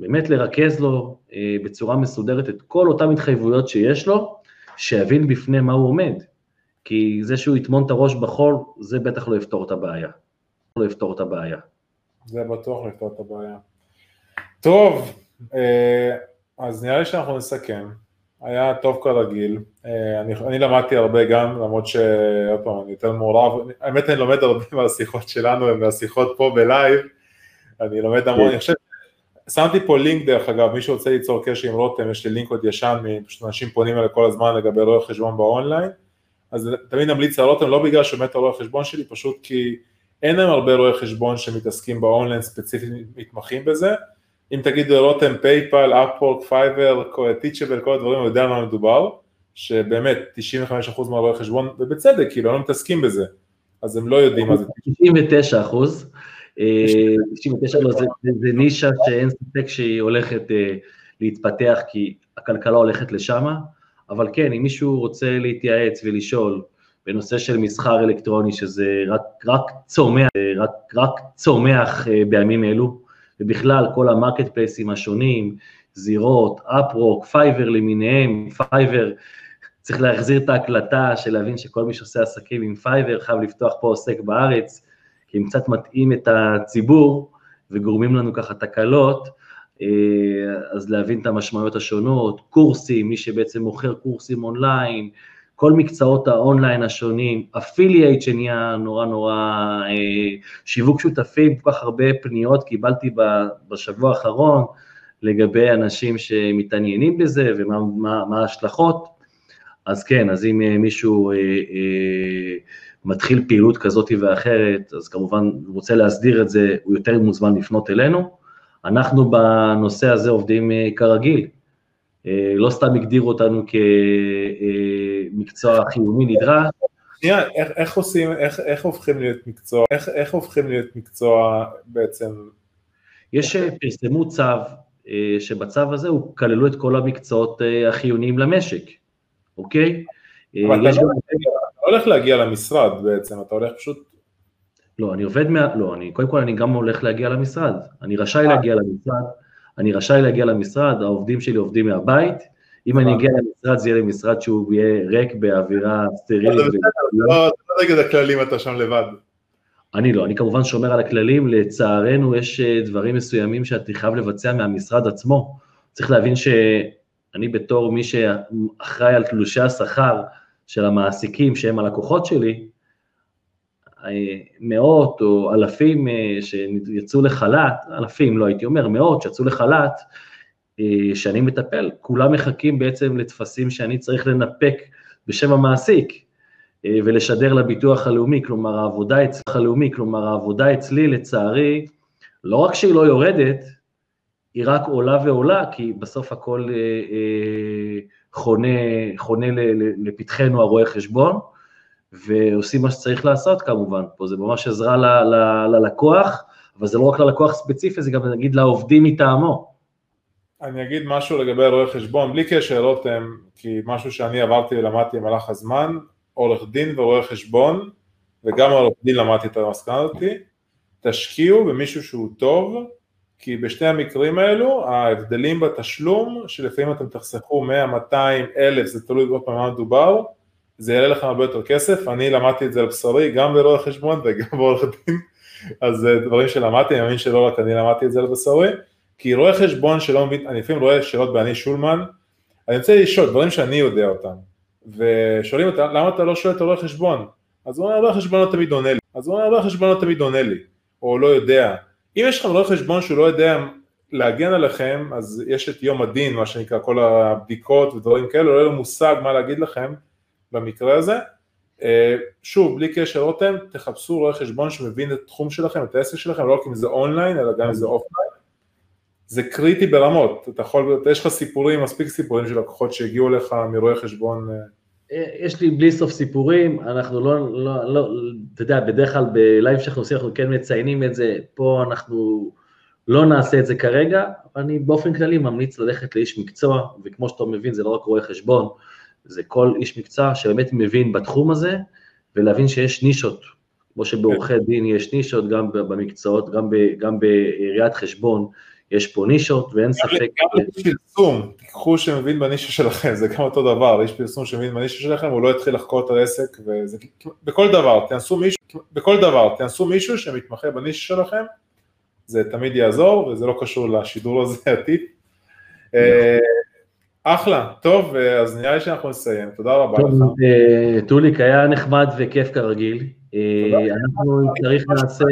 באמת לרכז לו אה, בצורה מסודרת את כל אותן התחייבויות שיש לו, שיבין בפני מה הוא עומד. כי זה שהוא יטמון את הראש בחול, זה בטח לא יפתור את הבעיה. לא יפתור את הבעיה. זה בטוח לא יפתור את הבעיה. טוב, אה, אז נראה לי שאנחנו נסכם. היה טוב כרגיל. אה, אני, אני למדתי הרבה גם, למרות שעוד פעם, אני יותר מעורב. האמת, אני לומד הרבה מהשיחות שלנו ומהשיחות פה בלייב. אני לומד המון, אני חושב שמתי פה לינק דרך אגב, מי שרוצה ליצור קשר עם רותם, יש לי לינק עוד ישן, פשוט אנשים פונים אליי כל הזמן לגבי רואי חשבון באונליין. אז תמיד אמליץ על רותם, לא בגלל שבאמת הרואי חשבון שלי, פשוט כי אין להם הרבה רואי חשבון שמתעסקים באונליין ספציפית מתמחים בזה. אם תגידו לרותם PayPal, Upwork, Fiverr, Teachable, כל הדברים, הוא יודע על מה מדובר, שבאמת 95% מהרואי חשבון, ובצדק, כאילו, לא מתעסקים בזה, אז הם לא יודעים מה זה. 99 אחוז, 99 לא, זה, זה נישה שאין ספק שהיא הולכת אה, להתפתח, כי הכלכלה הולכת לשם, אבל כן, אם מישהו רוצה להתייעץ ולשאול בנושא של מסחר אלקטרוני, שזה רק, רק צומח, רק, רק צומח אה, בימים אלו, ובכלל כל ה marketplace ים השונים, זירות, Upwork, Fiverr למיניהם, Fiverr, צריך להחזיר את ההקלטה של להבין שכל מי שעושה עסקים עם Fiverr חייב לפתוח פה עוסק בארץ, כי הם קצת מטעים את הציבור וגורמים לנו ככה תקלות, אה, אז להבין את המשמעויות השונות, קורסים, מי שבעצם מוכר קורסים אונליין, כל מקצועות האונליין השונים, affiliate שנהיה נורא נורא, אה, שיווק שותפים, כל כך הרבה פניות קיבלתי בשבוע האחרון לגבי אנשים שמתעניינים בזה ומה ההשלכות, אז כן, אז אם אה, מישהו אה, אה, מתחיל פעילות כזאת ואחרת, אז כמובן רוצה להסדיר את זה, הוא יותר מוזמן לפנות אלינו. אנחנו בנושא הזה עובדים אה, כרגיל, אה, לא סתם הגדירו אותנו כמקצוע חיוני נדרש. שנייה, איך, איך עושים, איך, איך הופכים להיות מקצוע, איך, איך הופכים להיות מקצוע בעצם? יש, אה, פרסמו צו, אה, שבצו הזה הוא כללו את כל המקצועות החיוניים למשק, אוקיי? אבל אתה לא, לא הולך להגיע למשרד בעצם, אתה הולך פשוט... לא, אני עובד מה... לא, אני, קודם כל אני גם הולך להגיע למשרד, אני רשאי להגיע למשרד. אני רשאי להגיע למשרד, העובדים שלי עובדים מהבית, אם אני אגיע למשרד זה יהיה למשרד שהוא יהיה ריק באווירה סטרילית. לא, לא נגד הכללים אתה שם לבד. אני לא, אני כמובן שומר על הכללים, לצערנו יש אה, דברים מסוימים שאתה חייב לבצע מהמשרד עצמו. צריך להבין שאני בתור מי שאחראי על תלושי השכר של המעסיקים שהם הלקוחות שלי, מאות או אלפים אה, שיצאו לחל"ת, אלפים לא הייתי אומר, מאות שיצאו לחל"ת, אה, שאני מטפל, כולם מחכים בעצם לטפסים שאני צריך לנפק בשם המעסיק אה, ולשדר לביטוח הלאומי, כלומר העבודה אצלי, הלאומי, כלומר העבודה אצלי לצערי, לא רק שהיא לא יורדת, היא רק עולה ועולה, כי בסוף הכל חונה, חונה לפתחנו הרואה חשבון, ועושים מה שצריך לעשות כמובן, פה זה ממש עזרה ל, ל, ללקוח, אבל זה לא רק ללקוח ספציפי, זה גם נגיד לעובדים מטעמו. אני אגיד משהו לגבי רואי חשבון, בלי קשר רותם, כי משהו שאני עברתי ולמדתי במהלך הזמן, עורך דין ורואה חשבון, וגם עורך דין למדתי את המסקנה הזאתי, תשקיעו במישהו שהוא טוב, כי בשני המקרים האלו ההבדלים בתשלום, שלפעמים אתם תחסכו 100, 200, 1,000, זה תלוי עוד פעם מה מדובר, זה יעלה לך הרבה יותר כסף, אני למדתי את זה על בשרי, גם ברואי חשבון וגם בעורך דין, אז דברים שלמדתי, אני מאמין שלא רק אני למדתי את זה על בשרי, כי רואי חשבון שלא מבין, אני לפעמים רואה שאלות באני שולמן, אני רוצה לשאול דברים שאני יודע אותם, ושואלים אותם, למה אתה לא שואל את הרואי חשבון? אז הוא אומר, רואי חשבון לא תמיד עונה לי, אז הוא אומר, רואי חשבון לא תמיד עונה לי, או לא יודע. אם יש לכם רואי חשבון שהוא לא יודע להגן עליכם, אז יש את יום הדין, מה שנקרא, כל הבדיקות ודברים כאלו, לא יהיה לו מושג מה להגיד לכם, במקרה הזה, אה, שוב, בלי קשר רותם, תחפשו רואה חשבון שמבין את התחום שלכם, את העסק שלכם, לא רק אם זה אונליין, אלא גם אם זה אופליין. זה קריטי ברמות, אתה יכול, יש לך סיפורים, מספיק סיפורים של לקוחות שהגיעו לך מרואי חשבון. אה, יש לי בלי סוף סיפורים, אנחנו לא, לא, לא, אתה יודע, בדרך כלל בלייב שאנחנו עושים, אנחנו כן מציינים את זה, פה אנחנו לא נעשה את זה כרגע, אני באופן כללי ממליץ ללכת לאיש מקצוע, וכמו שאתה מבין, זה לא רק רואה חשבון, זה כל איש מקצוע שבאמת מבין בתחום הזה, ולהבין שיש נישות, כמו שבעורכי דין יש נישות, גם במקצועות, גם, ב, גם בראיית חשבון, יש פה נישות, ואין ספק... גם איש פרסום, תיקחו שמבין בנישה שלכם, זה גם אותו דבר, איש פרסום שמבין בנישה שלכם, הוא לא יתחיל לחקור את העסק, וזה בכל דבר, תנסו מישהו, בכל דבר, תנסו מישהו שמתמחה בנישה שלכם, זה תמיד יעזור, וזה לא קשור לשידור הזה, הטיפ. אה, אחלה, טוב, אז נראה לי שאנחנו נסיים, תודה רבה לך. אה, טוליק, היה נחמד וכיף כרגיל. אה, אנחנו צריך לעשות...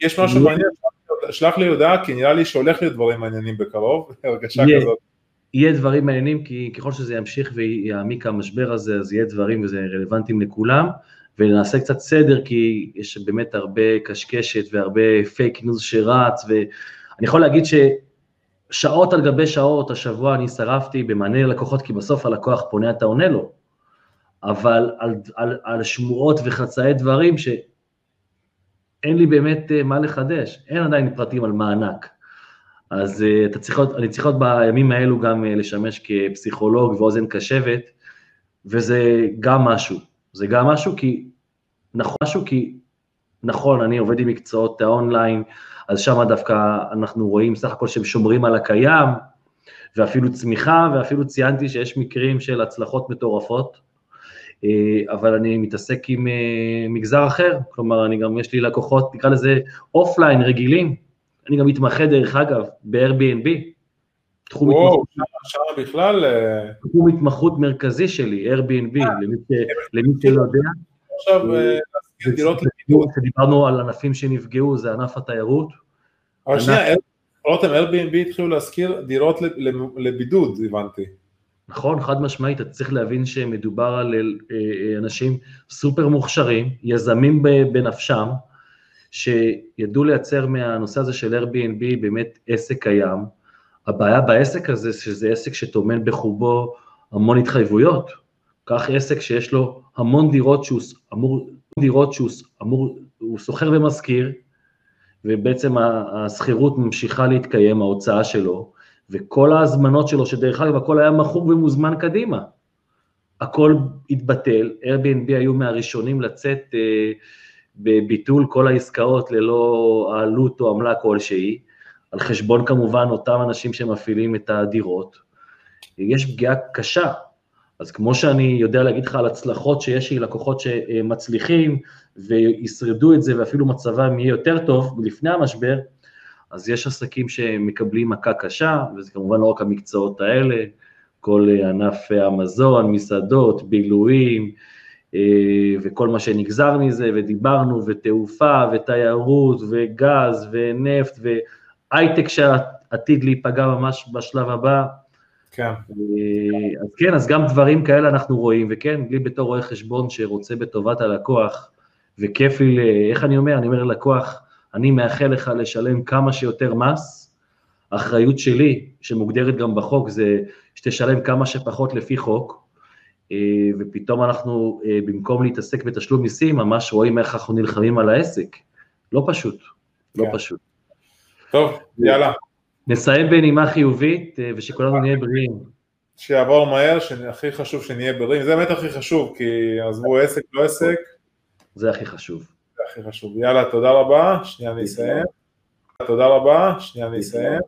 יש משהו מעניין, שלח לי הודעה, כי נראה לי שהולך להיות דברים מעניינים בקרוב, הרגשה כזאת. יהיה דברים מעניינים, כי ככל שזה ימשיך ויעמיק המשבר הזה, אז יהיה דברים וזה רלוונטיים לכולם, ונעשה קצת סדר, כי יש באמת הרבה קשקשת והרבה פייק ניוז שרץ, ואני יכול להגיד ששעות על גבי שעות, השבוע אני שרפתי במענה ללקוחות, כי בסוף הלקוח פונה, אתה עונה לו, אבל על, על, על שמועות וחצאי דברים ש... אין לי באמת אה, מה לחדש, אין עדיין פרטים על מענק. אז uh, אתה צריך להיות, אני צריך להיות בימים האלו גם uh, לשמש כפסיכולוג ואוזן קשבת, וזה גם משהו, זה גם משהו כי, נכון, משהו כי, נכון, אני עובד עם מקצועות האונליין, אז שם דווקא אנחנו רואים סך הכל שהם שומרים על הקיים, ואפילו צמיחה, ואפילו ציינתי שיש מקרים של הצלחות מטורפות, אה, אבל אני מתעסק עם אה, מגזר אחר, כלומר, אני גם, יש לי לקוחות, נקרא לזה אופליין רגילים, אני גם מתמחה דרך אגב ב-Airbnb. תחום וואו, התמחות, שם בכלל... אה, תחום התמחות מרכזי שלי, Airbnb, למי שלא יודע. עכשיו, דירות. כשדיברנו על ענפים שנפגעו, זה ענף התיירות. אבל שנייה, רותם, Airbnb התחילו להשכיר דירות לבידוד, הבנתי. נכון, חד משמעית, אתה צריך להבין שמדובר על אה, אה, אנשים סופר מוכשרים, יזמים בנפשם, שידעו לייצר מהנושא הזה של Airbnb באמת עסק קיים. הבעיה בעסק הזה, שזה עסק שטומן בחובו המון התחייבויות. קח עסק שיש לו המון דירות שהוא אמור, דירות שהוא אמור, הוא שוכר ומשכיר, ובעצם השכירות ממשיכה להתקיים, ההוצאה שלו, וכל ההזמנות שלו, שדרך אגב הכל היה מכור ומוזמן קדימה. הכל התבטל, Airbnb היו מהראשונים לצאת אה, בביטול כל העסקאות ללא עלות או עמלה כלשהי, על חשבון כמובן אותם אנשים שמפעילים את הדירות. יש פגיעה קשה, אז כמו שאני יודע להגיד לך על הצלחות שיש לי לקוחות שמצליחים וישרדו את זה ואפילו מצבם יהיה יותר טוב לפני המשבר, אז יש עסקים שמקבלים מכה קשה, וזה כמובן לא רק המקצועות האלה, כל ענף המזון, מסעדות, בילויים, אה, וכל מה שנגזר מזה, ודיברנו, ותעופה, ותיירות, וגז, ונפט, והייטק שעתיד להיפגע ממש בשלב הבא. כן. אה, אז כן, אז גם דברים כאלה אנחנו רואים, וכן, לי בתור רואה חשבון שרוצה בטובת הלקוח, וכיף לי, איך אני אומר? אני אומר ללקוח, אני מאחל לך לשלם כמה שיותר מס, האחריות שלי, שמוגדרת גם בחוק, זה שתשלם כמה שפחות לפי חוק, אה, ופתאום אנחנו, אה, במקום להתעסק בתשלום מיסים, ממש רואים איך אנחנו נלחמים על העסק. לא פשוט, לא כן. פשוט. טוב, יאללה. נסיים בנימה חיובית, אה, ושכולנו נהיה בריאים. שיעבור מהר, שהכי חשוב שנהיה בריאים, זה באמת הכי חשוב, כי עזבו עסק, לא עסק. זה הכי חשוב. הכי חשוב. יאללה, תודה רבה, שנייה אני אסיים. תודה רבה, שנייה אני אסיים.